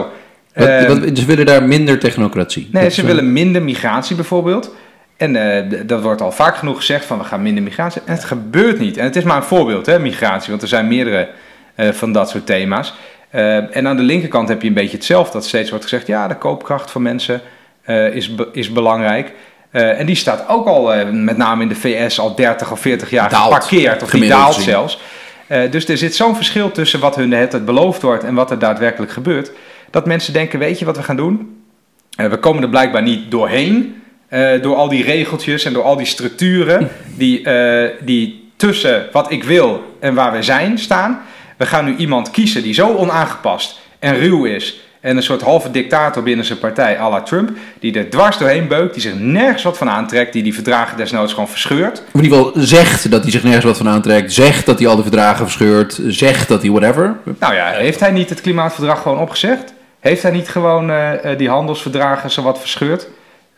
Wat- Eh, wat- ze willen daar minder technocratie. Nee, Dat ze willen minder migratie bijvoorbeeld. En d- dat wordt al vaak genoeg gezegd van we gaan minder migratie. En het gebeurt niet. En het is maar een voorbeeld, hè, migratie. Want er zijn meerdere eh, van dat soort thema's. Eh, en aan de linkerkant heb je een beetje hetzelfde. Dat steeds wordt gezegd, ja, de koopkracht van mensen is, be- is belangrijk. En die staat ook al, met name in de VS, al 30 of 40 jaar Daalt, geparkeerd. Of die daalt zelfs. Dus er zit zo'n verschil tussen wat hun tijd beloofd wordt en wat er daadwerkelijk gebeurt. Dat mensen denken, weet je wat we gaan doen? We komen er blijkbaar niet doorheen. Eh, door al die regeltjes en door al die structuren die, eh, die tussen wat ik wil en waar we zijn staan. We gaan nu iemand kiezen die zo onaangepast en ruw is. En een soort halve dictator binnen zijn partij, à la Trump. Die er dwars doorheen beukt, die zich nergens wat van aantrekt. Die die verdragen desnoods gewoon verscheurt. Of in ieder geval zegt dat hij zich nergens wat van aantrekt. Zegt dat hij al de verdragen verscheurt. Zegt dat hij whatever. Nou ja, heeft hij niet het klimaatverdrag gewoon opgezegd? Heeft hij niet gewoon eh, die handelsverdragen zowat verscheurd?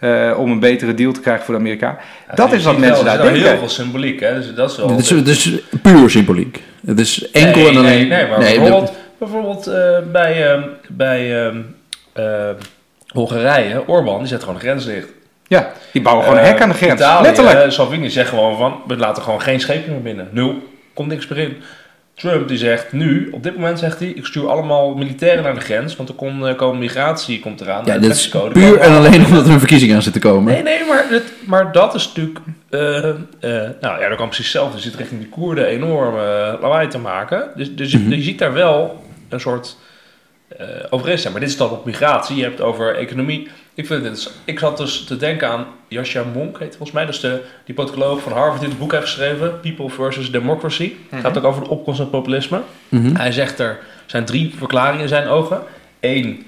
Eh, om een betere deal te krijgen voor de Amerikanen? dat is wat mensen wel, daar Er zit denken. heel veel symboliek, hè? Dus dat is wel... Het is, het is puur symboliek. Het is enkel nee, en alleen... Nee, nee, maar nee, bijvoorbeeld, bijvoorbeeld eh, bij, ehm, bij ehm, eh, Hongarije, Orbán, die zet gewoon de grens dicht. Ja, die bouwen gewoon een Eh, hek aan de grens. Italië, Letterlijk. Salvini zegt gewoon van, we laten gewoon geen schepen meer binnen. Nul, komt niks meer in. Trump die zegt nu, op dit moment zegt hij, ik stuur allemaal militairen naar de grens, want er komt, eh, komen migratie komt eraan. ja, dat is er puur en alleen omdat er een verkiezing aan zit te komen. Nee, nee, maar, het, maar dat is natuurlijk eh, eh, nou ja, dat kan precies hetzelfde. Je zit richting die Koerden enorm lawaai te maken. Dus, dus je- je ziet daar wel een soort eh overeenstemming. Maar dit is dan op migratie. Je hebt het over economie. Ik, vind het, ik zat dus te denken aan Jascha Monk, heet volgens mij. Dat is de, die politicoloog van Harvard die het boek heeft geschreven. People versus Democracy. Het gaat ook over de opkomst van populisme. Mhm. Hij zegt er zijn drie verklaringen in zijn ogen. Eén,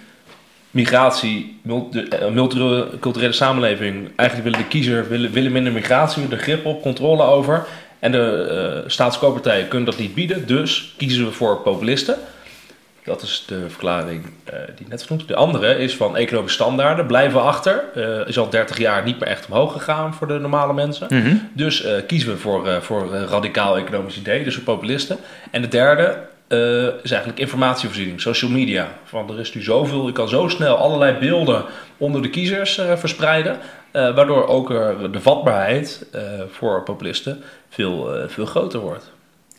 migratie, eh, multiculturele samenleving. Eigenlijk willen de kiezer willen, willen minder migratie, de grip op, controle over. En de uh, staatskooppartijen kunnen dat niet bieden, dus kiezen we voor populisten. Dat is de verklaring uh, die net genoemd. De andere is van economische standaarden blijven achter. Uh, is al 30 jaar niet meer echt omhoog gegaan voor de normale mensen. Mhm. Dus uh, kiezen we voor, voor een radicaal economisch idee, dus voor populisten. En de derde is eigenlijk informatievoorziening, social media. Van er is nu zoveel, je kan zo snel allerlei beelden onder de kiezers verspreiden. Waardoor ook de vatbaarheid voor populisten veel, veel groter wordt.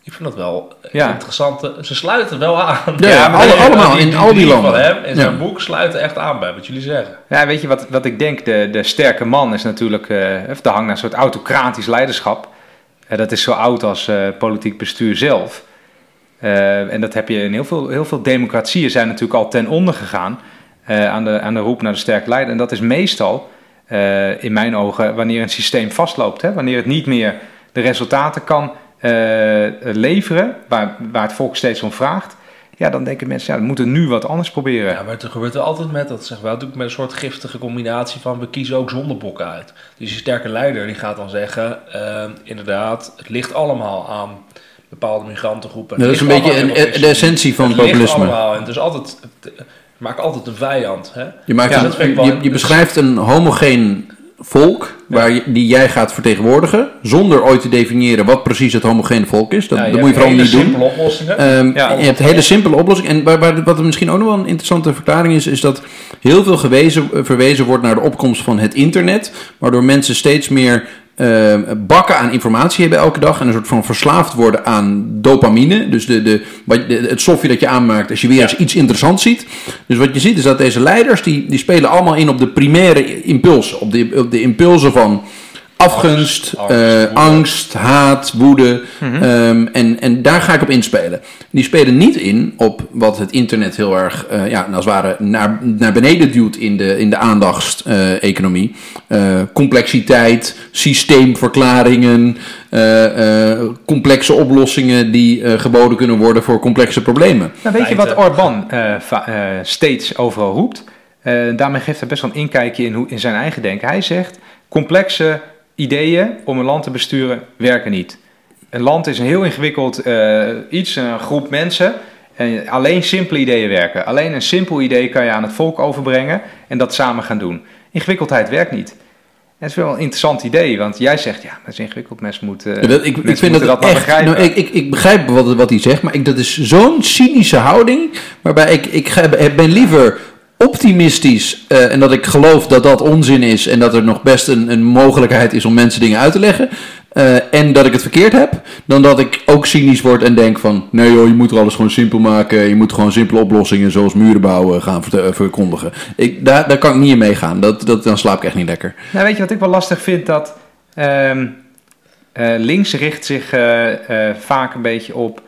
Ik vind dat wel Ja. interessant. Ze sluiten wel aan. Ja, ja, alle- allemaal, in al die landen. Van hem in zijn Ja. boek sluiten echt aan bij wat jullie zeggen. Ja, weet je wat, wat ik denk? De, de sterke man is natuurlijk, eh of de hang naar een soort autocratisch leiderschap. Eh, dat is zo oud als eh, politiek bestuur zelf. Eh, en dat heb je in heel veel, heel veel democratieën zijn natuurlijk al ten onder gegaan eh, aan, de, aan de roep naar de sterke leider. En dat is meestal, eh, in mijn ogen, wanneer een systeem vastloopt. Hè? Wanneer het niet meer de resultaten kan eh, leveren, waar, waar het volk steeds om vraagt. Ja, dan denken mensen, ja, we moeten nu wat anders proberen. Ja, maar het gebeurt er altijd met, dat zeggen we natuurlijk met een soort giftige combinatie van we kiezen ook zondebokken uit. Dus die sterke leider die gaat dan zeggen, eh, inderdaad, het ligt allemaal aan bepaalde migrantengroepen. Dat is een ligt beetje een- de essentie van het ligt populisme. allemaal en het is altijd, het, maakt altijd een vijand. Hè? Je, maakt Ja, een- dat vind ik wel- je, je beschrijft een homogeen volk waar je, die jij gaat vertegenwoordigen, zonder ooit te definiëren wat precies het homogene volk is. Dat, Ja, dat moet je vooral niet doen. simpele oplossingen. Ehm, Ja. je hebt hele simpele oplossingen. En waar, waar, wat misschien ook nog wel een interessante verklaring is, is dat heel veel gewezen, verwezen wordt naar de opkomst van het internet, waardoor mensen steeds meer ehm, bakken aan informatie hebben elke dag en een soort van verslaafd worden aan dopamine. Dus de, de, wat, de- het stofje dat je aanmaakt als je weer eens iets interessants ziet. Dus wat je ziet is dat deze leiders, die, die spelen allemaal in op de primaire impulsen. Op de, op de impulsen van afgunst, Angst, eh, angst, haat, woede. Ehm, en, en daar ga ik op inspelen. Die spelen niet in op wat het internet heel erg, eh, ja, als het ware, naar, naar beneden duwt in de, in de aandachtseconomie. Eh, complexiteit, systeemverklaringen, eh, eh, complexe oplossingen die eh, geboden kunnen worden voor complexe problemen. Nou, weet je wat eh, steeds overal roept? Eh, daarmee geeft hij best wel een inkijkje in, hoe, in zijn eigen denken. Hij zegt, complexe ideeën om een land te besturen werken niet. Een land is een heel ingewikkeld eh, iets, een groep mensen. En alleen simpele ideeën werken. Alleen een simpel idee kan je aan het volk overbrengen en dat samen gaan doen. Ingewikkeldheid werkt niet. Het is wel een interessant idee, want jij zegt, ja, dat is ingewikkeld. Mensen moeten, Ja, dat, ik, ik vind moeten dat, echt. begrijpen. Nou, ik, ik, ik begrijp wat, wat hij zegt, maar ik, dat is zo'n cynische houding. Waarbij ik, ik ben liever optimistisch eh, en dat ik geloof dat dat onzin is en dat er nog best een, een mogelijkheid is om mensen dingen uit te leggen. eh, en dat ik het verkeerd heb, dan dat ik ook cynisch word en denk van... nee joh, je moet er alles gewoon simpel maken. Je moet gewoon simpele oplossingen zoals muren bouwen gaan eh, verkondigen. Ik, daar, daar kan ik niet in meegaan. Dat, dat, dan slaap ik echt niet lekker. Nou, weet je wat ik wel lastig vind? Dat ehm, eh, links richt zich vaak een beetje op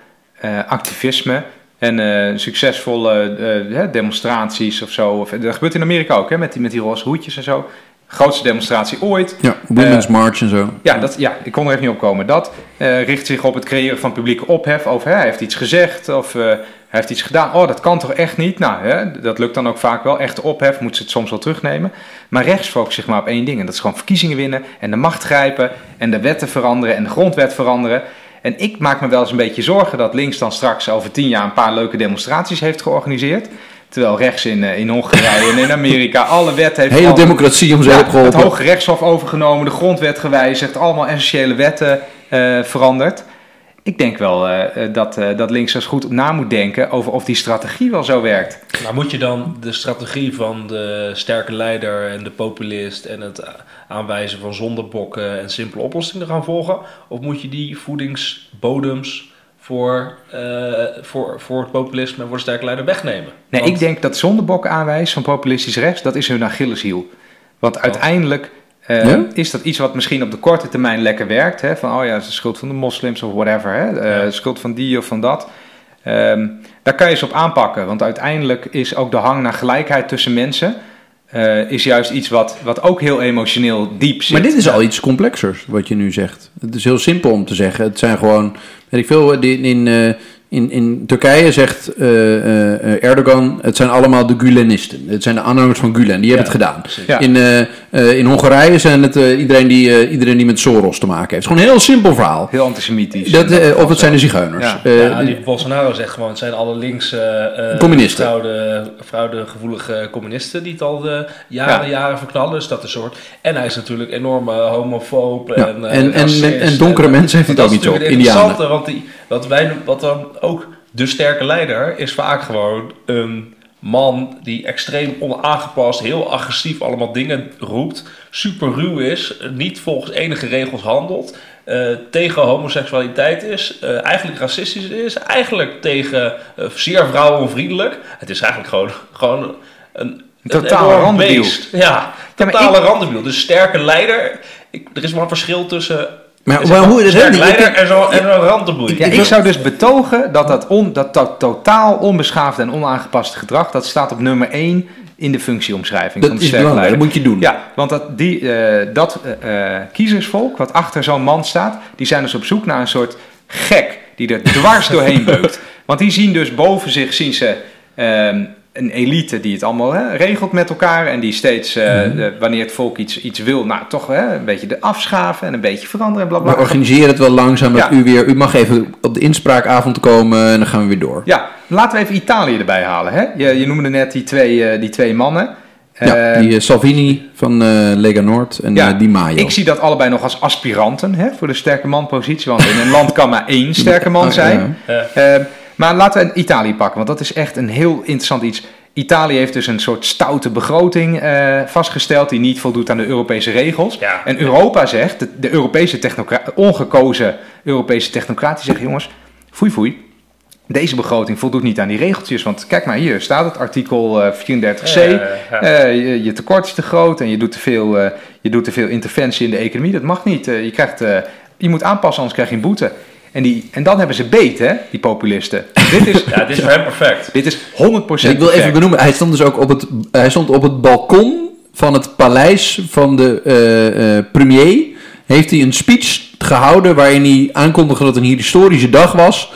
activisme en eh, succesvolle eh, hè, demonstraties of zo. Of, dat gebeurt in Amerika ook, hè, met die, met die roze hoedjes en zo. Grootste demonstratie ooit. Ja, Women's Eh, March en zo. Ja, dat, ja, ik kon er even niet op komen. Dat eh, richt zich op het creëren van publieke ophef over hè, hij heeft iets gezegd of eh, hij heeft iets gedaan. Oh, dat kan toch echt niet? Nou, hè, dat lukt dan ook vaak wel. Echte ophef moet ze het soms wel terugnemen. Maar rechts focust zich maar op één ding. En dat is gewoon verkiezingen winnen en de macht grijpen en de wetten veranderen en de grondwet veranderen. En ik maak me wel eens een beetje zorgen dat links dan straks over tien jaar een paar leuke demonstraties heeft georganiseerd. Terwijl rechts in, eh, in Hongarije en in Amerika alle wetten heeft Hele democratie om ze Ja, heen het geholpen. Hoge Rechtshof overgenomen, de grondwet gewijzigd, allemaal essentiële wetten eh, veranderd. Ik denk wel eh, eh, dat, eh, dat links eens goed na moet denken over of die strategie wel zo werkt. Maar moet je dan de strategie van de sterke leider en de populist en het aanwijzen van zondebokken en simpele oplossingen gaan volgen? Of moet je die voedingsbodems voor, voor, voor het populisme en voor de sterke leider wegnemen? Nee, Want- ik denk dat zondebok aanwijs van populistisch rechts, dat is hun Achilleshiel. Want uiteindelijk, eh, Ja? Is dat iets wat misschien op de korte termijn lekker werkt? Hè? Van, oh ja, het is de schuld van de moslims of whatever. Hè? Eh, Ja. Schuld van die of van dat. Ehm, daar kan je eens op aanpakken. Want uiteindelijk is ook de hang naar gelijkheid tussen mensen... eh, is juist iets wat, wat ook heel emotioneel diep zit. Maar dit is al iets complexers, wat je nu zegt. Het is heel simpel om te zeggen. Het zijn gewoon, weet ik veel, in, in, in, in Turkije zegt Erdogan, het zijn allemaal de Gulenisten. Het zijn de aanhangers van Gulen, die hebben het gedaan. Ja. In, eh, in Hongarije zijn het eh, iedereen, die, eh, iedereen die met Soros te maken heeft. Het is gewoon een heel simpel verhaal. Heel antisemitisch. Dat, dat eh, of het zijn de zigeuners. Ja. Eh, ja, die Bolsonaro zegt gewoon, het zijn alle links Communisten. fraude, fraudegevoelige communisten die het al de jaren, Ja. jaren verknallen. Dus dat is een soort. En hij is natuurlijk enorm homofoob Ja, en, eh, en- en- donkere mensen heeft hij dat het ook niet zo interessante, Want die, wat, wij, wat dan ook de sterke leider is vaak gewoon een man die extreem onaangepast, heel agressief allemaal dingen roept, super ruw is, niet volgens enige regels handelt, eh, tegen homoseksualiteit is, eh, eigenlijk racistisch is, eigenlijk tegen eh, zeer vrouwenvriendelijk. Het is eigenlijk gewoon, gewoon een, totale beest. Ja, Ja, totale ik- randebiel. Dus sterke leider. Ik, er is maar een verschil tussen maar, maar hoe je dat leider en zo'n randebiel. Ja, Ik zou dus betogen dat dat, on, dat to- totaal onbeschaafde en onaangepaste gedrag, dat staat op nummer 1 in de functieomschrijving van dat de is belangrijk, dat moet je doen. Ja, want dat, die, eh, dat eh, eh, kiezersvolk wat achter zo'n man staat, die zijn dus op zoek naar een soort gek die er dwars doorheen beukt. Want die zien dus boven zich zien ze ehm, een elite die het allemaal hè, regelt met elkaar en die steeds, eh, Mhm. de- wanneer het volk iets, iets wil, nou toch hè, een beetje de afschaven en een beetje veranderen en We blablabla. organiseren het wel langzaam dat Ja. u weer... U mag even op de inspraakavond komen en dan gaan we weer door. Ja, laten we even Italië erbij halen. Hè? Je, je noemde net die twee, eh, die twee mannen. Ja, die eh, Salvini van Lega Noord en ja, eh, Di Maio. ik zie dat allebei nog als aspiranten hè, voor de sterke man positie. Want in een land kan maar één sterke man zijn. Eh, maar laten we Italië pakken, want dat is echt een heel interessant iets. Italië heeft dus een soort stoute begroting eh, vastgesteld die niet voldoet aan de Europese regels. Ja. En Europa zegt, de, de Europese technocra- ongekozen Europese technocraten zeggen, jongens, foei foei. Deze begroting voldoet niet aan die regeltjes, want kijk maar hier staat het artikel eh, 34c. Ja, ja, ja. Eh, je, je tekort is te groot en je doet te veel, eh, je doet te veel interventie in de economie. Dat mag niet. Eh, je, krijgt, eh, je moet aanpassen, anders krijg je een boete. En, die, en dan hebben ze beet, hè, die populisten. dit is, Ja, dit is voor hem perfect. dit is 100% ik wil even perfect. benoemen, hij stond dus ook op het, hij stond op het balkon van het paleis van de eh, eh, premier. Heeft hij een speech gehouden waarin hij aankondigde dat het een historische dag was.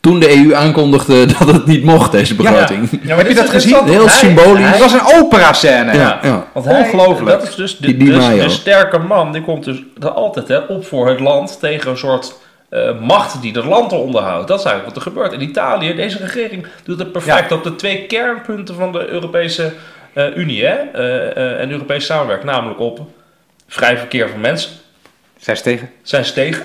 Toen de EU aankondigde dat het niet mocht, deze begroting. Ja, maar Heb je dat gezien? Heel hij- symbolisch. Het was een opera-scène. Ja, ja. Want hij- Ongelooflijk. Dat is dus de, Die dus de sterke man, die komt dus er altijd hè, op voor het land tegen een soort eh, macht die dat land eronder houdt. Dat is eigenlijk wat er gebeurt. In Italië, deze regering doet het perfect Ja. op de twee kernpunten van de Europese eh, Unie hè, eh, en Europese samenwerking. Namelijk op vrij verkeer van mensen, Zij is tegen. zijn ze tegen.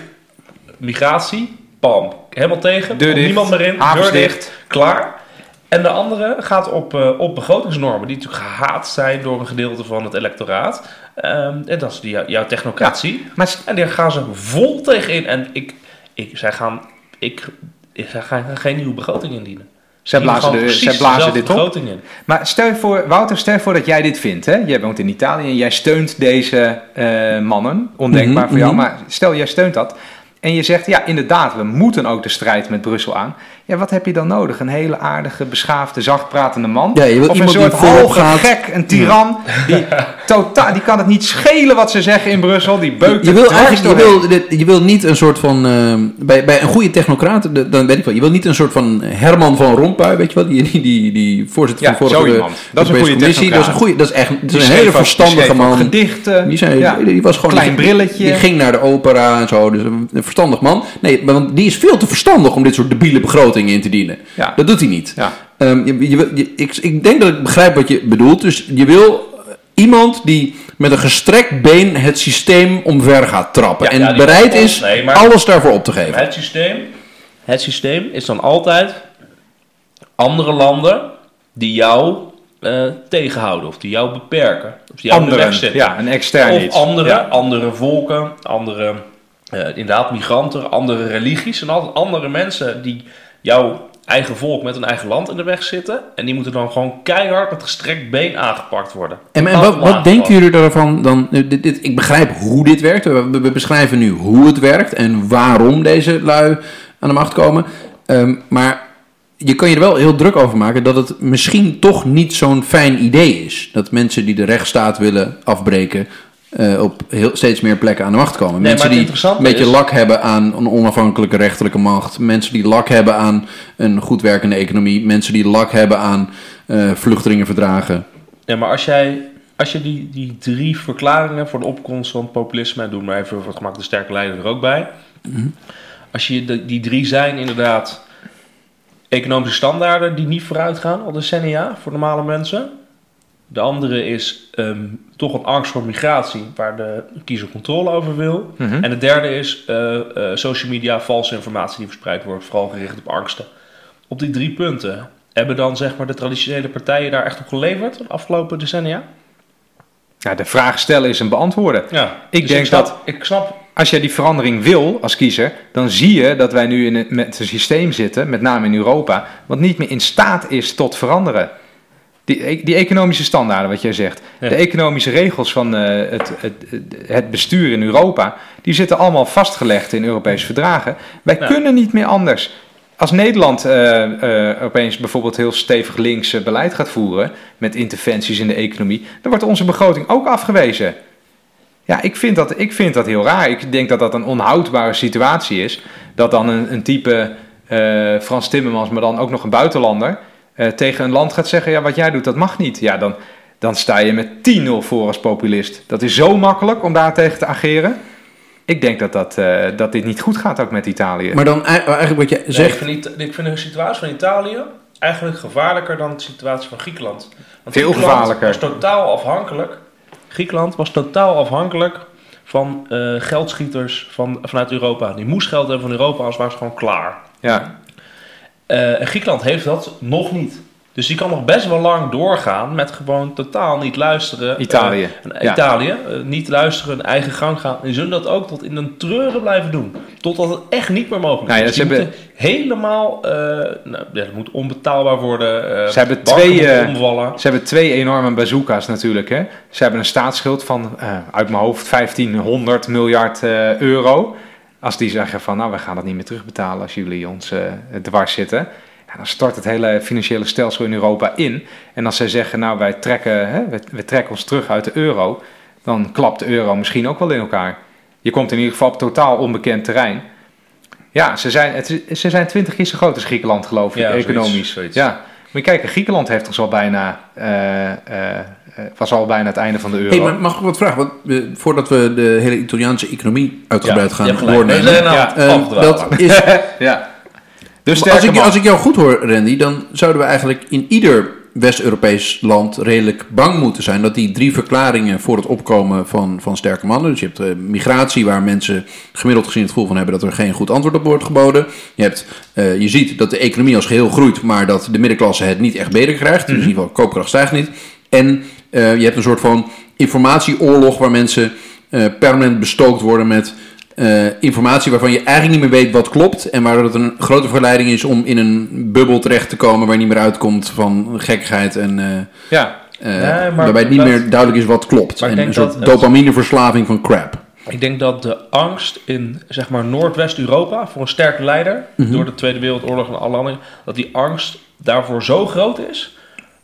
Migratie, pam, helemaal tegen. Deur dicht. niemand meer in, deur dicht. klaar. En de andere gaat op, op begrotingsnormen, die natuurlijk gehaat zijn door een gedeelte van het electoraat. Ehm, en dat is die, jouw technocratie. Maar s- En daar gaan ze vol tegen in. En ik, ik, zij, gaan, ik, ik, zij gaan geen nieuwe begroting indienen. zij blazen, de, zij blazen dit op. in. Maar stel je voor, Wouter, stel je voor dat jij dit vindt. Hè? Jij woont in Italië en jij steunt deze eh, mannen. Ondenkbaar Mhm, voor jou, mhm. maar stel jij steunt dat. En je zegt, ja, inderdaad, we moeten ook de strijd met Brussel aan. Ja, wat heb je dan nodig? Een hele aardige, beschaafde, zachtpratende man? Ja, je wil of een soort hoge gaat. gek, een tiran. Die, totaal, die kan het niet schelen wat ze zeggen in Brussel. Die beukt Je er wil eigenlijk je wil, je wil niet een soort van. eh, bij, bij een goede technocraat, dan weet ik wel. Je wil niet een soort van Herman van Rompuy, weet je wel? Die, die, die, die voorzitter Ja, van zo vorige iemand. Dat is een goede commissie. Dat is een goede. Dat is echt dat Die is een hele verstandige man. Gedichten. Die, Ja. die was gewoon Klein die- brilletje. Die ging naar de opera en zo. Dus een, een verstandig man. Nee, want die is veel te verstandig om dit soort debiele begrotingen in te dienen. Ja. Dat doet hij niet. Ja. Ehm, je, je, ik, ik denk dat ik begrijp wat je bedoelt. Dus je wil eh, iemand die met een gestrekt been het systeem omver gaat trappen. Ja, en ja, bereid is nee, maar- alles daarvoor op te geven. Het systeem, het systeem is dan altijd andere landen die jou eh, tegenhouden of die jou beperken. Of die jou Anderen, zetten. ja, een extern of iets. andere, Ja. andere volken, andere, eh, inderdaad migranten, andere religies en altijd andere mensen die jou eigen volk met een eigen land in de weg zitten. En die moeten dan gewoon keihard met gestrekt been aangepakt worden. En, en wat, denken jullie daarvan dan? Dit, dit- ik begrijp hoe dit werkt. We, we beschrijven nu hoe het werkt en waarom deze lui aan de macht komen. Ehm, maar je kan je er wel heel druk over maken dat het misschien toch niet zo'n fijn idee is. Dat mensen die de rechtsstaat willen afbreken. Eh, op heel, steeds meer plekken aan de macht komen. mensen die een beetje is- lak hebben aan een onafhankelijke rechterlijke macht. Mensen die lak hebben aan een goed werkende economie. Mensen die lak hebben aan eh, vluchtelingenverdragen. Ja, maar als jij als je die, die drie verklaringen voor de opkomst van populisme, en doe maar even voor het gemak de sterke leider er ook bij. Als je de, die drie zijn inderdaad economische standaarden die niet vooruit gaan al decennia voor normale mensen. De andere is ehm, toch een angst voor migratie, waar de kiezer controle over wil. Mhm. En de derde is eh, eh, social media, valse informatie die verspreid wordt, vooral gericht op angsten. Op die drie punten hebben dan zeg maar de traditionele partijen daar echt op geleverd de afgelopen decennia? Ja, de vraag stellen is een beantwoorden. Ja, Ik dus denk snap, dat- Ik snap, Als jij die verandering wil als kiezer, dan zie je dat wij nu in een, met een systeem zitten, met name in Europa, wat niet meer in staat is tot veranderen. Die, e- die economische standaarden, wat jij zegt, Ja. de economische regels van eh, het, het, het bestuur in Europa, die zitten allemaal vastgelegd in Europese verdragen. Wij Ja. kunnen niet meer anders. Als Nederland eh, eh, opeens bijvoorbeeld heel stevig links beleid gaat voeren met interventies in de economie, dan wordt onze begroting ook afgewezen. Ja, ik vind, dat, ik vind dat heel raar. Ik denk dat dat een onhoudbare situatie is. Dat dan een, een type Frans Timmermans, maar dan ook nog een buitenlander, eh, tegen een land gaat zeggen: Ja, wat jij doet, dat mag niet. Ja, dan, dan sta je met 10-0 voor als populist. Dat is zo makkelijk om daar tegen te ageren. Ik denk dat, dat, eh, dat dit niet goed gaat ook met Italië. Maar dan ei- eigenlijk wat je nee, ik, zegt. vind niet, ik vind de situatie van Italië eigenlijk gevaarlijker dan de situatie van Griekenland. Want Veel Griekenland gevaarlijker. was totaal afhankelijk. Griekenland was totaal afhankelijk van eh, geldschieters van, vanuit Europa. Die moest geld hebben van Europa, anders waren ze gewoon klaar. ja. Eh, en Griekenland heeft dat nog niet. Dus die kan nog best wel lang doorgaan met gewoon totaal niet luisteren. Italië, Eh, ja. Italië, eh, niet luisteren, een eigen gang gaan. En zullen dat ook tot in een treuren blijven doen. Totdat het echt niet meer mogelijk Nou ja, is. ze Die hebben- helemaal, nou, ja, het moet onbetaalbaar worden. Ze hebben twee. Ze hebben twee enorme bazooka's natuurlijk. Hè? Ze hebben een staatsschuld van, uit mijn hoofd, 1500 miljard euro. Als die zeggen van, nou, we gaan dat niet meer terugbetalen als jullie ons eh, dwars zitten. Ja, dan stort het hele financiële stelsel in Europa in. En als zij zeggen, nou, wij trekken, hè, trekken ons terug uit de euro, dan klapt de euro misschien ook wel in elkaar. Je komt in ieder geval op totaal onbekend terrein. Ja, ze zijn, het, ze zijn twintig keer zo groot als Griekenland, geloof ik, Ja, economisch. zoiets. Ja, moet je kijken, Griekenland heeft ons al bijna, eh, eh, was al bijna het einde van de euro. Hey, maar mag ik wat vragen? Want, eh, voordat we de hele Italiaanse economie uitgebreid Ja, gaan doornemen. We zijn aan Ja, het eh, afdwalen. dat is, ja. Dus als, ik, als ik jou goed hoor, Randy, dan zouden we eigenlijk in ieder West-Europees land redelijk bang moeten zijn dat die drie verklaringen voor het opkomen van, van sterke mannen. Dus je hebt eh, migratie, waar mensen gemiddeld gezien het gevoel van hebben dat er geen goed antwoord op wordt geboden. Je, hebt, eh, je ziet dat de economie als geheel groeit, maar dat de middenklasse het niet echt beter krijgt. Dus in ieder geval, koopkracht stijgt niet. En eh, je hebt een soort van informatieoorlog waar mensen eh, permanent bestookt worden met eh, informatie waarvan je eigenlijk niet meer weet wat klopt. En waar het een grote verleiding is om in een bubbel terecht te komen waar je niet meer uitkomt van gekkigheid. En Ja, Nee, waarbij het niet dat- meer duidelijk is wat klopt. En een soort het- dopamineverslaving van crap. Ik denk dat de angst in zeg maar Noordwest-Europa voor een sterke leider Mhm. door de Tweede Wereldoorlog en alle andere, dat die angst daarvoor zo groot is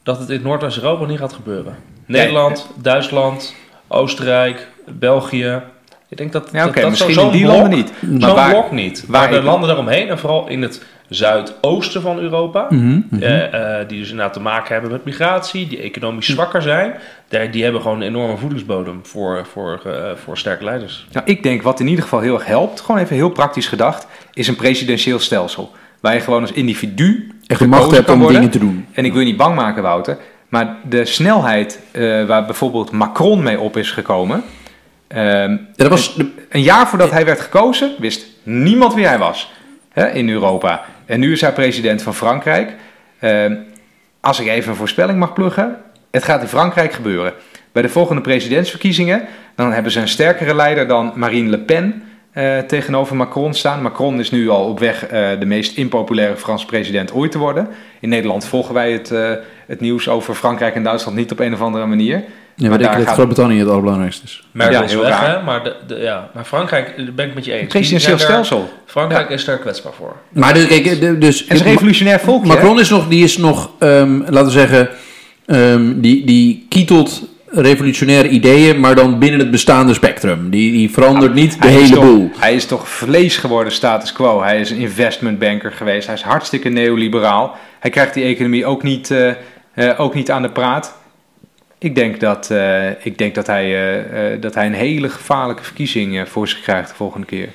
dat het in Noordwest-Europa niet gaat gebeuren. Nederland, Duitsland, Oostenrijk, België. Ik denk dat, ja dat, dat misschien in die blok- landen niet. Maar Zo'n waar, blok niet. waar Maar de ik- landen daaromheen, en vooral in het zuidoosten van Europa, Mhm, eh, eh, die dus inderdaad te maken hebben met migratie, die economisch zwakker zijn, die, die hebben gewoon een enorme voedingsbodem voor, voor, eh, voor sterke leiders. nou, ik denk wat in ieder geval heel erg helpt, gewoon even heel praktisch gedacht, is een presidentieel stelsel. Waar je gewoon als individu Echt de macht hebt om worden. dingen te doen. En ik wil je niet bang maken, Wouter. Maar de snelheid eh, waar bijvoorbeeld Macron mee op is gekomen. ehm, Ja, dat was een jaar voordat hij werd gekozen, wist niemand wie hij was hè, in Europa. En nu is hij president van Frankrijk. Ehm, als ik even een voorspelling mag pluggen, het gaat in Frankrijk gebeuren. Bij de volgende presidentsverkiezingen, dan hebben ze een sterkere leider dan Marine Le Pen eh, tegenover Macron staan. Macron is nu al op weg eh, de meest impopulaire Franse president ooit te worden. In Nederland volgen wij het, eh, het nieuws over Frankrijk en Duitsland niet op een of andere manier. Ja, maar, Maar ik denk daar dat gaat- Groot-Brittannië het allerbelangrijkste is. Merkel Ja, is heel weg, raar. hè? Maar, de, de- ja. maar Frankrijk, daar ben ik met je eens. Presidentieel zijn daar- stelsel. Frankrijk is daar kwetsbaar voor. Maar dus, kijk, dus... Het is een revolutionair volkje. hè? Macron is nog, die is nog, ehm, laten we zeggen, ehm, die, die kietelt revolutionaire ideeën, maar dan binnen het bestaande spectrum. Die, die verandert niet de hele toch- boel. Hij is toch vlees geworden status quo. Hij is een investmentbanker geweest. Hij is hartstikke neoliberaal. Hij krijgt die economie ook niet, eh, eh, ook niet aan de praat. Ik denk dat, eh, ik denk dat, hij, dat hij een hele gevaarlijke verkiezing voor zich krijgt de volgende keer.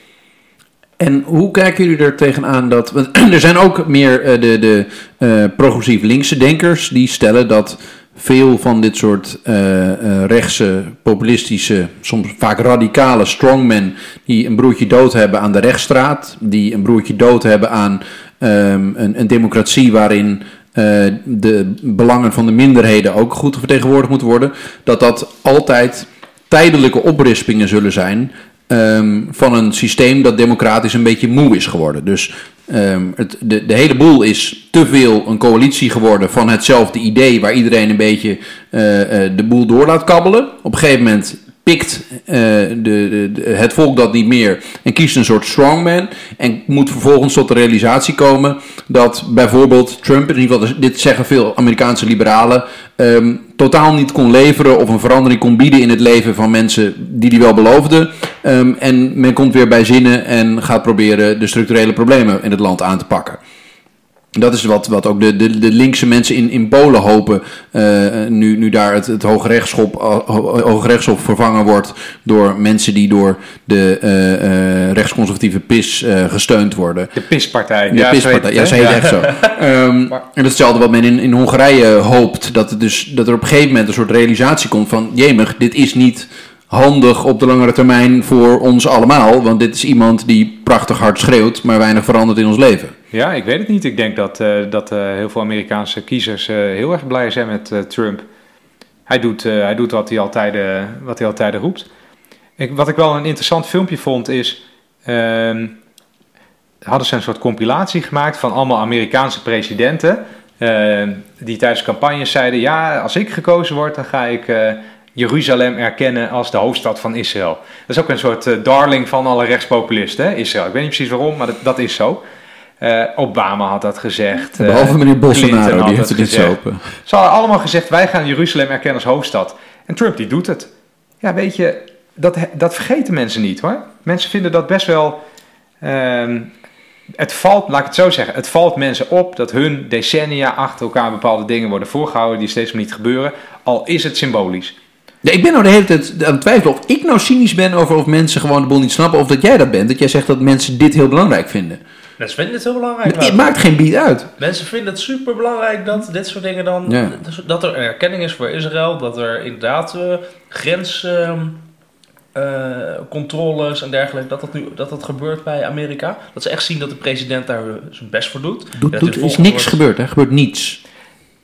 En hoe kijken jullie er tegenaan dat... Want er zijn ook meer de, de progressief linkse denkers die stellen dat veel van dit soort eh, rechtse, populistische, soms vaak radicale strongmen... die een broertje dood hebben aan de rechtsstraat, die een broertje dood hebben aan ehm, een, een democratie waarin... eh, de belangen van de minderheden ook goed vertegenwoordigd moeten worden, dat dat altijd tijdelijke oprispingen zullen zijn ehm, van een systeem dat democratisch een beetje moe is geworden. Dus ehm, het, de, de hele boel is te veel een coalitie geworden van hetzelfde idee waar iedereen een beetje eh, eh, de boel door laat kabbelen. Op een gegeven moment pikt eh, de, de, het volk dat niet meer en kiest een soort strongman en moet vervolgens tot de realisatie komen dat bijvoorbeeld Trump, in ieder geval dit zeggen veel Amerikaanse liberalen, ehm, totaal niet kon leveren of een verandering kon bieden in het leven van mensen die die wel beloofden. Ehm, en men komt weer bij zinnen en gaat proberen de structurele problemen in het land aan te pakken. Dat is wat, wat ook de, de, de linkse mensen in, in Polen hopen. eh, nu, nu daar het, het Hoge, Rechtshof, Ho- Hoge Rechtshof vervangen wordt door mensen die door de eh, eh, rechtsconservatieve PIS eh, gesteund worden. De pispartij. De ja, pispartij, ja, ze heet echt zo. Maar- en dat is hetzelfde wat men in, in Hongarije hoopt. Dat, het dus, dat er op een gegeven moment een soort realisatie komt van... jemig, dit is niet handig op de langere termijn voor ons allemaal. Want dit is iemand die prachtig hard schreeuwt, maar weinig verandert in ons leven. Ja, ik weet het niet. Ik denk dat, eh, dat eh, heel veel Amerikaanse kiezers eh, heel erg blij zijn met Trump. Hij doet, hij doet wat, hij altijd, wat hij altijd roept. Ik, wat ik wel een interessant filmpje vond is... ehm, hadden ze een soort compilatie gemaakt van allemaal Amerikaanse presidenten... eh, die tijdens campagnes zeiden... ja, als ik gekozen word, dan ga ik... Jeruzalem erkennen als de hoofdstad van Israël. Dat is ook een soort darling van alle rechtspopulisten, hè, Israël. Ik weet niet precies waarom, maar dat is zo. Eh, Obama had dat gezegd. eh, Behalve meneer Clinton Bolsonaro, had die heeft het niet zo open. Ze hadden allemaal gezegd, wij gaan Jeruzalem erkennen als hoofdstad. En Trump die doet het. Ja, weet je, dat, dat vergeten mensen niet hoor. Mensen vinden dat best wel... ehm, het valt, laat ik het zo zeggen, het valt mensen op dat hun decennia achter elkaar bepaalde dingen worden voorgehouden die steeds maar niet gebeuren. Al is het symbolisch. Ja, ik ben nou de hele tijd aan het twijfelen of ik nou cynisch ben over of mensen gewoon de boel niet snappen. Of dat jij dat bent. Dat jij zegt dat mensen dit heel belangrijk vinden. Mensen vinden het heel belangrijk. Het maakt geen bied uit. Mensen vinden het super belangrijk dat dit soort dingen dan. Ja. Dat er een erkenning is voor Israël. Dat er inderdaad eh grenscontroles en dergelijke. Dat dat nu dat dat gebeurt bij Amerika. Dat ze echt zien dat de president daar zijn best voor doet. Doet, Dat doet, er is niks wordt- gebeurd, er gebeurt niets.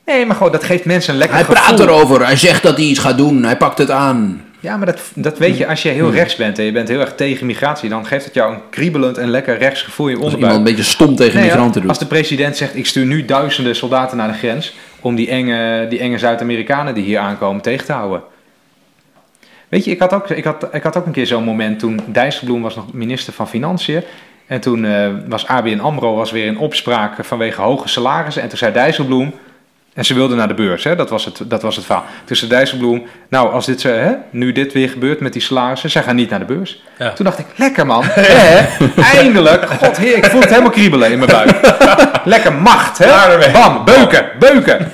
Nee, maar gewoon, dat geeft mensen een lekker Hij gevoel. praat erover, hij zegt dat hij iets gaat doen, hij pakt het aan. Ja, maar dat, dat weet je, als je heel rechts bent en je bent heel erg tegen migratie, dan geeft het jou een kriebelend en lekker rechts gevoel in je onderbuik. iemand een beetje stom tegen Nee, ja, migranten doet. Als de president zegt, ik stuur nu duizenden soldaten naar de grens om die enge, die enge Zuid-Amerikanen die hier aankomen tegen te houden. Weet je, ik had ook, ik had, ik had ook een keer zo'n moment toen Dijsselbloem was nog minister van Financiën. En toen eh, was ABN AMRO was weer in opspraak vanwege hoge salarissen. En toen zei Dijsselbloem, en ze wilden naar de beurs, hè? Dat, was het, dat was het verhaal. Toen zei Dijsselbloem, nou als dit zo, hè, nu dit weer gebeurt met die salarissen, zij gaan niet naar de beurs. Ja. Toen dacht ik, lekker man, hè? eindelijk, god heer, ik voel het helemaal kriebelen in mijn buik. Lekker macht, hè? Bam, beuken, beuken.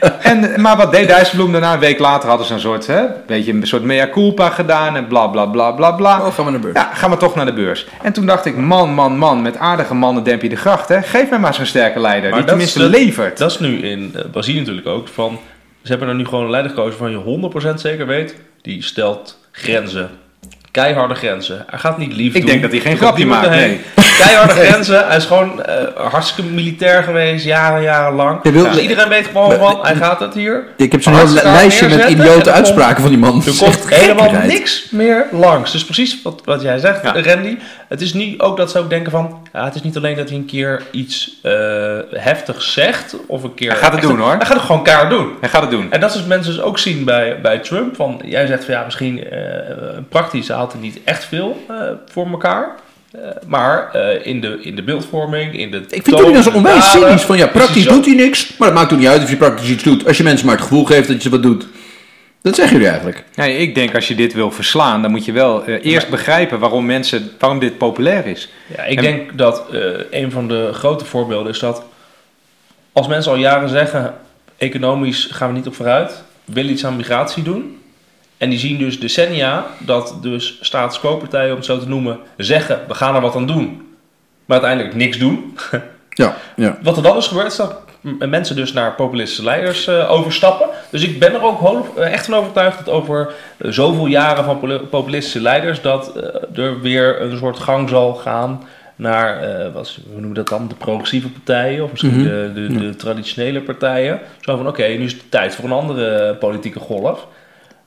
En, maar wat deed Dijsselbloem daarna? Een week later hadden ze een soort, hè, beetje een soort mea culpa gedaan en bla bla bla bla bla. Oh, gaan we naar de beurs. Ja, gaan we toch naar de beurs. En toen dacht ik, man, man, man, met aardige mannen demp je de gracht, hè? Geef mij maar zo'n sterke leider, Maar die tenminste is levert. Dat is nu in eh, Brazilië natuurlijk ook. Van, ze hebben er nu gewoon een leider gekozen van je 100% zeker weet. Die stelt grenzen. Keiharde grenzen. Hij gaat niet lief Ik doen. denk dat hij geen grapje maakt, nee. keiharde grenzen. Hij is gewoon eh, hartstikke militair geweest, jaren, jaren lang. Je wil- dus iedereen weet gewoon van, hij gaat het hier. Ik heb zo'n heel lijstje met idiote uitspraken van die man. Er komt helemaal niks meer langs. Dus precies wat, wat jij zegt, Ja. Randy. Het is niet ook dat ze ook denken van... Ja, het is niet alleen dat hij een keer iets eh heftigs zegt. Of een keer... Hij gaat het doen, hoor. Hij gaat het gewoon keihard doen. Hij gaat het doen. En dat is wat mensen dus ook zien bij, bij Trump. Van, jij zegt van ja, misschien eh, praktisch haalt hij niet echt veel eh, voor elkaar. Eh, maar eh, in, de, in de beeldvorming, in de Ik vind het zo onwijs cynisch van ja, praktisch doet hij niks, maar dat maakt ook niet uit of je praktisch iets doet. Als je mensen maar het gevoel geeft dat je wat doet. Dat zeggen jullie eigenlijk. Ja, ik denk als je dit wil verslaan, dan moet je wel eh, eerst begrijpen waarom mensen, waarom dit populair is. Ja, ik En- denk dat eh, een van de grote voorbeelden is dat als mensen al jaren zeggen, economisch gaan we niet op vooruit, willen iets aan migratie doen. En die zien dus decennia dat dus status om het zo te noemen, zeggen, we gaan er wat aan doen. Maar uiteindelijk niks doen. Ja, ja. Wat er dan is gebeurd, is dat mensen dus naar populistische leiders eh, overstappen. Dus ik ben er ook eh, echt van overtuigd dat over eh, zoveel jaren van populistische leiders... dat er weer een soort gang zal gaan naar, wat, hoe noemen we dat dan, de progressieve partijen... of misschien Mhm. de, de, de traditionele partijen. Zo van, oké, nu is het tijd voor een andere politieke golf.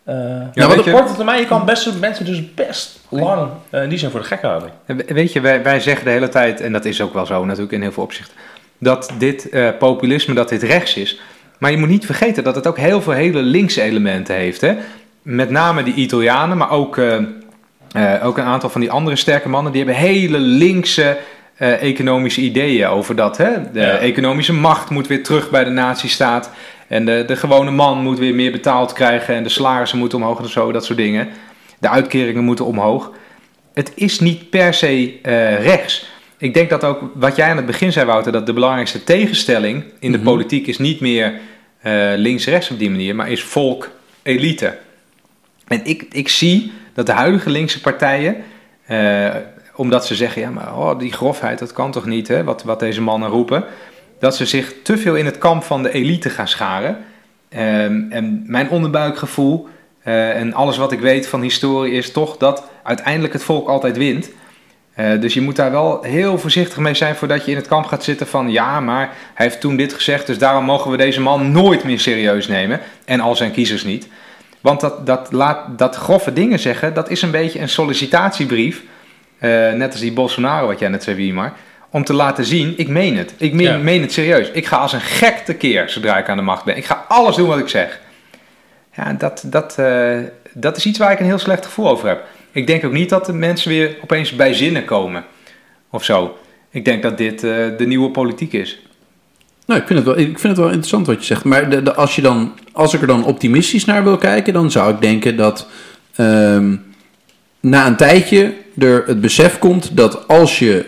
Eh Ja, weet op korte termijn, je kan best, mensen dus best lang eh, die zijn voor de gek houden. En we- Weet je, wij, wij zeggen de hele tijd, en dat is ook wel zo natuurlijk in heel veel opzichten, dat dit eh, populisme, dat dit rechts is. Maar je moet niet vergeten dat het ook heel veel hele linkse elementen heeft. Hè? Met name die Italianen, maar ook, eh, eh, ook een aantal van die andere sterke mannen, die hebben hele linkse eh, economische ideeën over dat. Hè? De Ja. economische macht moet weer terug bij de nazistaat. En de, de gewone man moet weer meer betaald krijgen. En de salarissen moeten omhoog en zo, dat soort dingen. De uitkeringen moeten omhoog. Het is niet per se eh, rechts. Ik denk dat ook, wat jij aan het begin zei Wouter, dat de belangrijkste tegenstelling in de Mhm. politiek is niet meer eh, links-rechts op die manier, maar is volk-elite. En ik, ik zie dat de huidige linkse partijen, eh, omdat ze zeggen, ja maar oh, die grofheid, dat kan toch niet, hè, wat, wat deze mannen roepen, dat ze zich te veel in het kamp van de elite gaan scharen. Ehm, en mijn onderbuikgevoel eh, en alles wat ik weet van historie is toch dat uiteindelijk het volk altijd wint. Eh, dus je moet daar wel heel voorzichtig mee zijn voordat je in het kamp gaat zitten van ja, maar hij heeft toen dit gezegd, dus daarom mogen we deze man nooit meer serieus nemen. En al zijn kiezers niet. Want dat, dat, laat, dat grove dingen zeggen, dat is een beetje een sollicitatiebrief. eh, net als die Bolsonaro wat jij net zei, Wiemar. Om te laten zien, ik meen het. Ik meen, Ja. meen het serieus. Ik ga als een gek tekeer zodra ik aan de macht ben. Ik ga alles doen wat ik zeg. Ja, dat, dat, eh, dat is iets waar ik een heel slecht gevoel over heb. Ik denk ook niet dat de mensen weer opeens bij zinnen komen. Of zo. Ik denk dat dit eh, de nieuwe politiek is. Nou, ik vind, het wel, ik vind het wel interessant wat je zegt. Maar de, de- als, je dan, als ik er dan optimistisch naar wil kijken, dan zou ik denken dat ehm, na een tijdje er het besef komt dat als je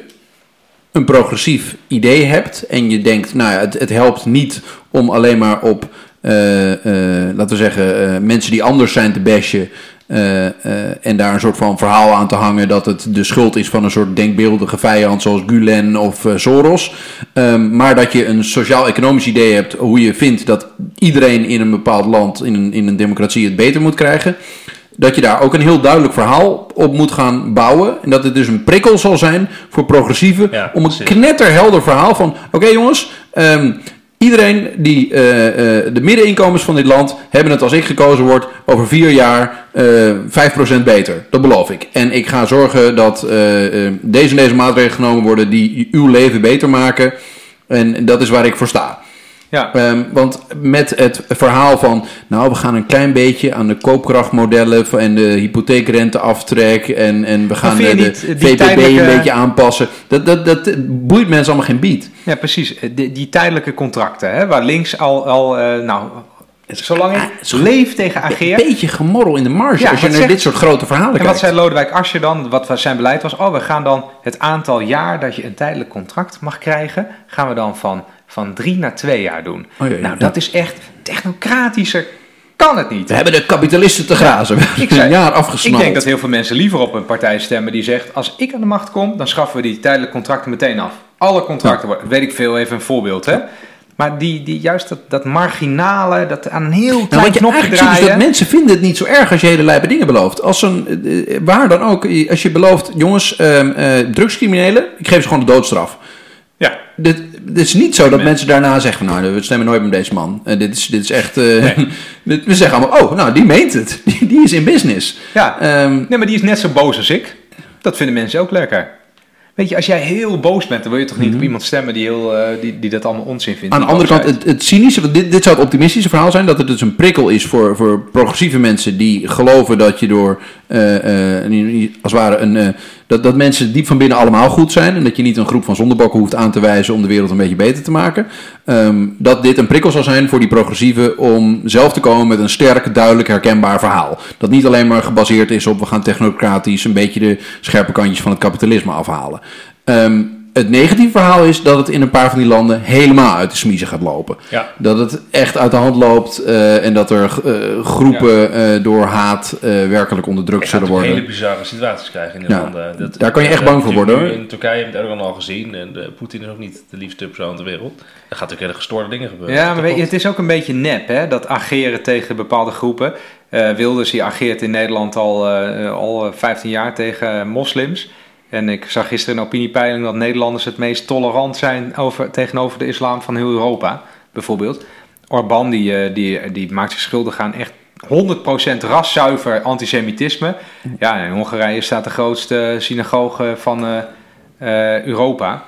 een progressief idee hebt en je denkt, nou ja, het, helpt niet om alleen maar op, eh, eh, laten we zeggen, eh, mensen die anders zijn te bashen. en daar een soort van verhaal aan te hangen dat het de schuld is van een soort denkbeeldige vijand zoals Gulen of Soros. Ehm, maar dat je een sociaal-economisch idee hebt hoe je vindt dat iedereen in een bepaald land, in een, in een democratie, het beter moet krijgen. Dat je daar ook een heel duidelijk verhaal op moet gaan bouwen. En dat het dus een prikkel zal zijn voor progressieven. Ja, om een knetterhelder verhaal van: oké jongens, ehm, iedereen die eh, eh, de middeninkomens van dit land hebben het als ik gekozen word over vier jaar eh 5% beter. Dat beloof ik. En ik ga zorgen dat deze en deze maatregelen genomen worden die uw leven beter maken. En dat is waar ik voor sta. Ja, Ehm, want met het verhaal van, nou, we gaan een klein beetje aan de koopkrachtmodellen en de hypotheekrenteaftrek en, en we gaan de, niet, VPB tijdelijke- een beetje aanpassen. Dat, dat, dat boeit mensen allemaal geen bied. ja precies. Eh, Die, die tijdelijke contracten, hè, waar links al, al eh, nou, zolang ik zo- leef tegen Een ageer. beetje gemorrel in de marge Ja, als je naar zegt- dit soort grote verhalen En wat kijkt. zei Lodewijk Asscher dan, wat was zijn beleid was? Oh, we gaan dan het aantal jaar dat je een tijdelijk contract mag krijgen, gaan we dan van, van drie naar twee jaar doen. Oh, ja, ja, nou, dat is echt technocratischer kan het niet. We hebben de kapitalisten te grazen. Ik een zei- jaar Ik afgesnald. denk dat heel veel mensen liever op een partij stemmen die zegt: Als ik aan de macht kom, dan schaffen we die tijdelijke contracten meteen af. Alle contracten worden, weet ik veel, even een voorbeeld. Hè? Maar die, die, juist dat, dat marginale, dat aan een heel Nou, klein je knopje ziet draaien. dat mensen vinden het niet zo erg als je hele lijpe dingen belooft. Als een, eh, waar dan ook, als je belooft, jongens, ehm, eh, drugscriminelen, ik geef ze gewoon de doodstraf. Ja, Dit, dit is niet zo dat Nee. mensen daarna zeggen van, nou, we stemmen nooit met deze man. Eh, dit, is, dit is echt, eh, we zeggen allemaal, oh, nou, die meent het. Die, die is in business. ja. Ehm, Nee, maar die is net zo boos als ik. Dat vinden mensen ook lekker. Weet je, als jij heel boos bent, dan wil je toch niet op iemand stemmen die, heel, eh, die, die dat allemaal onzin vindt. Mhm. Aan de andere kant, het, het cynische, want dit, dit zou het optimistische verhaal zijn, dat het dus een prikkel is voor, voor progressieve mensen die geloven dat je door, eh, eh, als het ware, een, dat, dat mensen diep van binnen allemaal goed zijn en dat je niet een groep van zondebokken hoeft aan te wijzen om de wereld een beetje beter te maken. Ehm, dat dit een prikkel zal zijn voor die progressieven om zelf te komen met een sterk, duidelijk herkenbaar verhaal. Dat niet alleen maar gebaseerd is op we gaan technocratisch een beetje de scherpe kantjes van het kapitalisme afhalen. Ehm, het negatieve verhaal is dat het in een paar van die landen helemaal uit de smiezen gaat lopen. Ja. Dat het echt uit de hand loopt eh, en dat er eh, groepen eh, door haat eh, werkelijk onderdrukt zullen worden. hele bizarre situaties krijgen in de Ja, landen. Dat, daar kan je echt bang voor worden. In Turkije met Erdogan al gezien. En de, Poetin is ook niet de liefste persoon ter wereld. Er gaat natuurlijk hele gestoorde dingen gebeuren. Ja, maar weet je, het is ook een beetje nep, hè? Dat ageren tegen bepaalde groepen. Eh, Wilders die ageert in Nederland al, eh, al 15 jaar tegen moslims. En ik zag gisteren een opiniepeiling dat Nederlanders het meest tolerant zijn over, tegenover de islam van heel Europa, bijvoorbeeld. Orbán die, eh, die, die maakt zich schuldig aan echt 100% raszuiver antisemitisme. Ja, in Hongarije staat de grootste synagoge van eh, eh, Europa.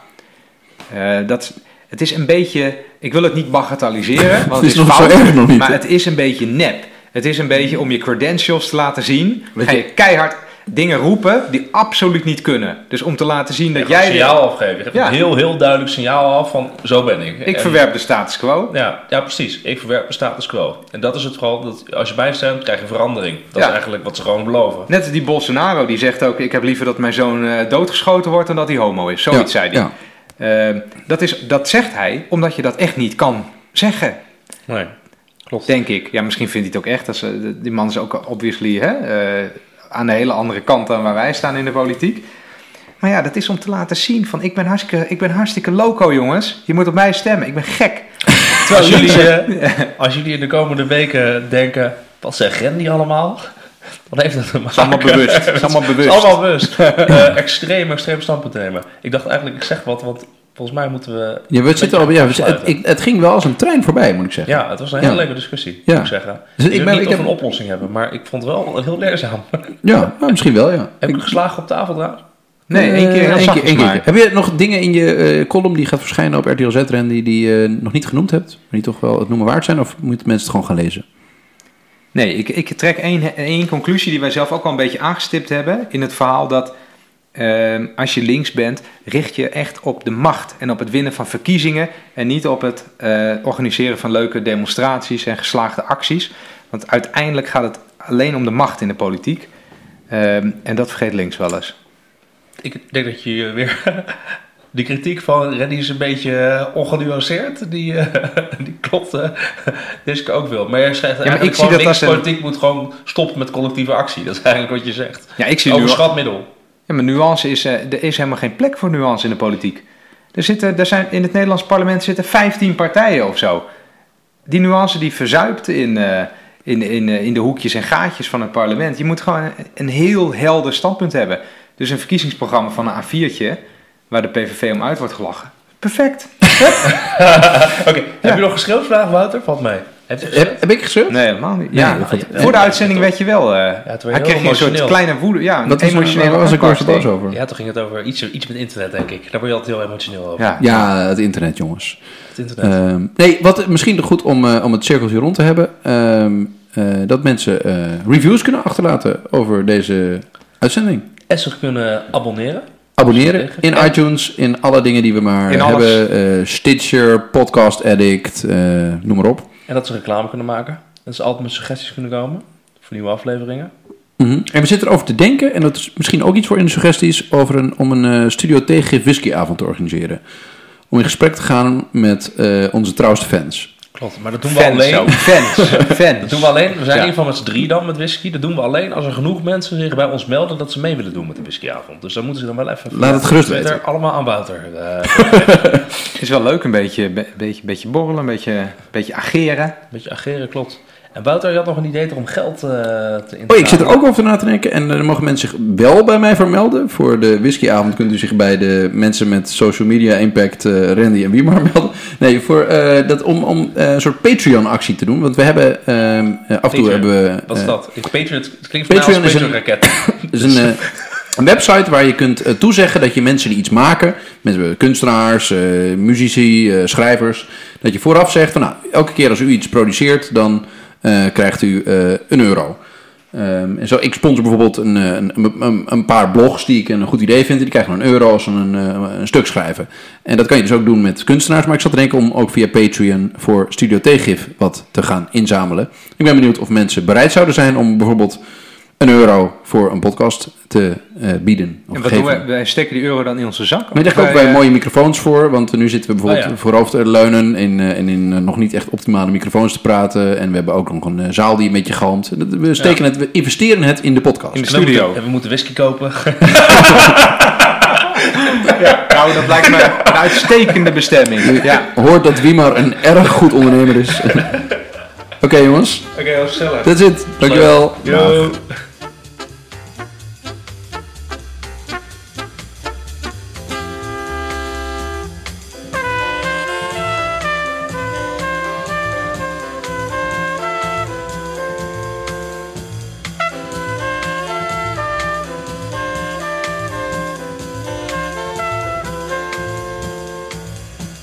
Dat, het is een beetje, ik wil het niet bagatelliseren, want Het het is is, nog fout, erg nog niet, maar het is een beetje nep. Het is een beetje om je credentials te laten zien, ga je keihard dingen roepen die absoluut niet kunnen. Dus om te laten zien dat jij... een signaal afgeven. Je geeft Ja. een heel, heel duidelijk signaal af van zo ben ik. Ik En- verwerp de status quo. Ja, ja, precies. Ik verwerp de status quo. En dat is het vooral, dat als je bijstemt, krijg je verandering. Dat Ja. is eigenlijk wat ze gewoon beloven. Net als die Bolsonaro, die zegt ook... ik heb liever dat mijn zoon eh, doodgeschoten wordt dan dat hij homo is. Zoiets Ja, zei hij. ja. Eh, dat, is, dat zegt hij omdat je dat echt niet kan zeggen. Nee, klopt. Denk ik. Ja, misschien vindt hij het ook echt. Dat ze, die man is ook obviously hè, eh, aan de hele andere kant dan waar wij staan in de politiek. Maar ja, dat is om te laten zien van ik ben hartstikke, ik ben hartstikke loco jongens. Je moet op mij stemmen. Ik ben gek. Als jullie, eh, als jullie in de komende weken denken, wat zeggen die allemaal? Dan heeft dat te maken. is allemaal bewust. Allemaal bewust. allemaal bewust. Eh, extreem, extreem standpunt nemen. Ik dacht eigenlijk, ik zeg wat, want volgens mij moeten we... Ja, we zitten al, ja, we- het, ik- het ging wel als een trein voorbij, moet ik zeggen. Ja, het was een Ja. hele leuke discussie, Ja. moet ik zeggen. Dus ik ben- niet ik heb- een oplossing hebben, maar ik vond het wel heel leerzaam. Ja, nou, misschien wel, ja. Heb ik geslagen op tafel trouwens? Nee, één keer één zachtjes één maar. Heb je nog dingen in je eh, column die gaat verschijnen op RTL Z-ren die, die je nog niet genoemd hebt? Maar die toch wel het noemen waard zijn? Of moeten mensen het gewoon gaan lezen? Nee, ik, ik trek één, één conclusie die wij zelf ook al een beetje aangestipt hebben in het verhaal dat ehm, als je links bent, richt je echt op de macht en op het winnen van verkiezingen en niet op het eh, organiseren van leuke demonstraties en geslaagde acties. Want uiteindelijk gaat het alleen om de macht in de politiek. Ehm, en dat vergeet links wel eens. Ik denk dat je weer... De kritiek van Reddy is een beetje eh, ongenuanceerd. Die, eh, die klopt uh, deze keer ook wel. Maar je schrijft maar eigenlijk ik zie dat als een- linkspolitiek moet gewoon stoppen met collectieve actie. Dat is eigenlijk wat je zegt. Ja, ik zie nu Overschat middel. Ja, maar nuance is, eh, er is helemaal geen plek voor nuance in de politiek. Er zitten, er zijn, in het Nederlands parlement zitten 15 partijen of zo. Die nuance die verzuipt in, eh, in, in, eh, in de hoekjes en gaatjes van het parlement. Je moet gewoon een, een heel helder standpunt hebben. Dus een verkiezingsprogramma van een A4'tje, waar de PVV om uit wordt gelachen. Perfect. Oké, heb je nog geschreven vandaag, Wouter? Valt mee. Heb? Heb, heb ik geschreven? Nee, helemaal niet. Nee, ja, voor de uitzending werd je wel... eh het werd hij kreeg je een soort emotioneel. kleine woede. Ja, een Dat emotionele waar was ik er boos over. Ja, toen ging het over iets, iets met internet, denk ik. Daar word je altijd heel emotioneel over. Ja. Ja, het internet, jongens. Het internet. Ehm, nee, wat misschien goed om, eh, om het cirkeltje rond te hebben. ehm, eh, dat mensen eh, reviews kunnen achterlaten over deze uitzending. en zich kunnen abonneren. Abonneren in Ja. iTunes, in alle dingen die we maar hebben. eh, Stitcher, Podcast Addict, eh, noem maar op. En dat ze reclame kunnen maken. Dat ze altijd met suggesties kunnen komen. Voor nieuwe afleveringen. Mhm. En we zitten erover te denken, en dat is misschien ook iets voor in de suggesties, over een, om een eh, studio tegengif whiskyavond te organiseren. Om in gesprek te gaan met eh, onze trouwste fans. Klopt, maar dat doen we Fans alleen. ook. Fans. Fans. Dat doen we alleen. We zijn Ja. in ieder geval met z'n drie dan met whisky. Dat doen we alleen als er genoeg mensen zich bij ons melden dat ze mee willen doen met de whiskyavond. Dus dan moeten ze dan wel even. Laat het gerust weten. Allemaal aan Wouter. Eh, is wel leuk, een beetje, be- beetje, beetje borrelen, een beetje, beetje ageren. beetje ageren, klopt. En Wouter, je had nog een idee om geld eh, te inzamelen. Oh, ik zit er ook over na te denken. En eh, dan mogen mensen zich wel bij mij vermelden. Voor de whiskyavond kunt u zich bij de mensen met social media impact, eh, Randy en Wiemar melden. Nee, voor, dat, om, om een soort Patreon-actie te doen. Want we hebben ehm, eh, af en toe Patreon. hebben we... Wat is dat? Patriot, het klinkt voor Patreon als is een- Patriot raket. Het is een, een website waar je kunt toezeggen dat je mensen die iets maken, met eh, kunstenaars, muzici, schrijvers, dat je vooraf zegt van nou, elke keer als u iets produceert, dan krijgt u eh, een euro. Ehm, en zo, ik sponsor bijvoorbeeld een, eh, een, een, een- een paar blogs die ik een goed idee vind. Die krijgen een euro als een, eh, een stuk schrijven. En dat kan je dus ook doen met kunstenaars. Maar ik zat te denken om ook via Patreon voor Studio Tegif wat te gaan inzamelen. Ik ben benieuwd of mensen bereid zouden zijn om bijvoorbeeld een euro voor een podcast te eh, bieden. Of En wat geven. doen we? Wij steken die euro dan in onze zak? Maar daar kopen wij, wij eh, mooie microfoons voor, want nu zitten we bijvoorbeeld Oh ja. voorover te leunen in, eh, en in eh, nog niet echt optimale microfoons te praten. En we hebben ook nog een zaal die een beetje galmt. En dat- We steken het, we investeren het in de podcast. In de En studio. En we moeten whisky kopen. Ja, nou, dat lijkt me een uitstekende bestemming. Ja. Hoort dat Wimar een erg goed ondernemer is. Oké jongens, Oké, okay, gezellig. that's it. Dankjewel. Yo.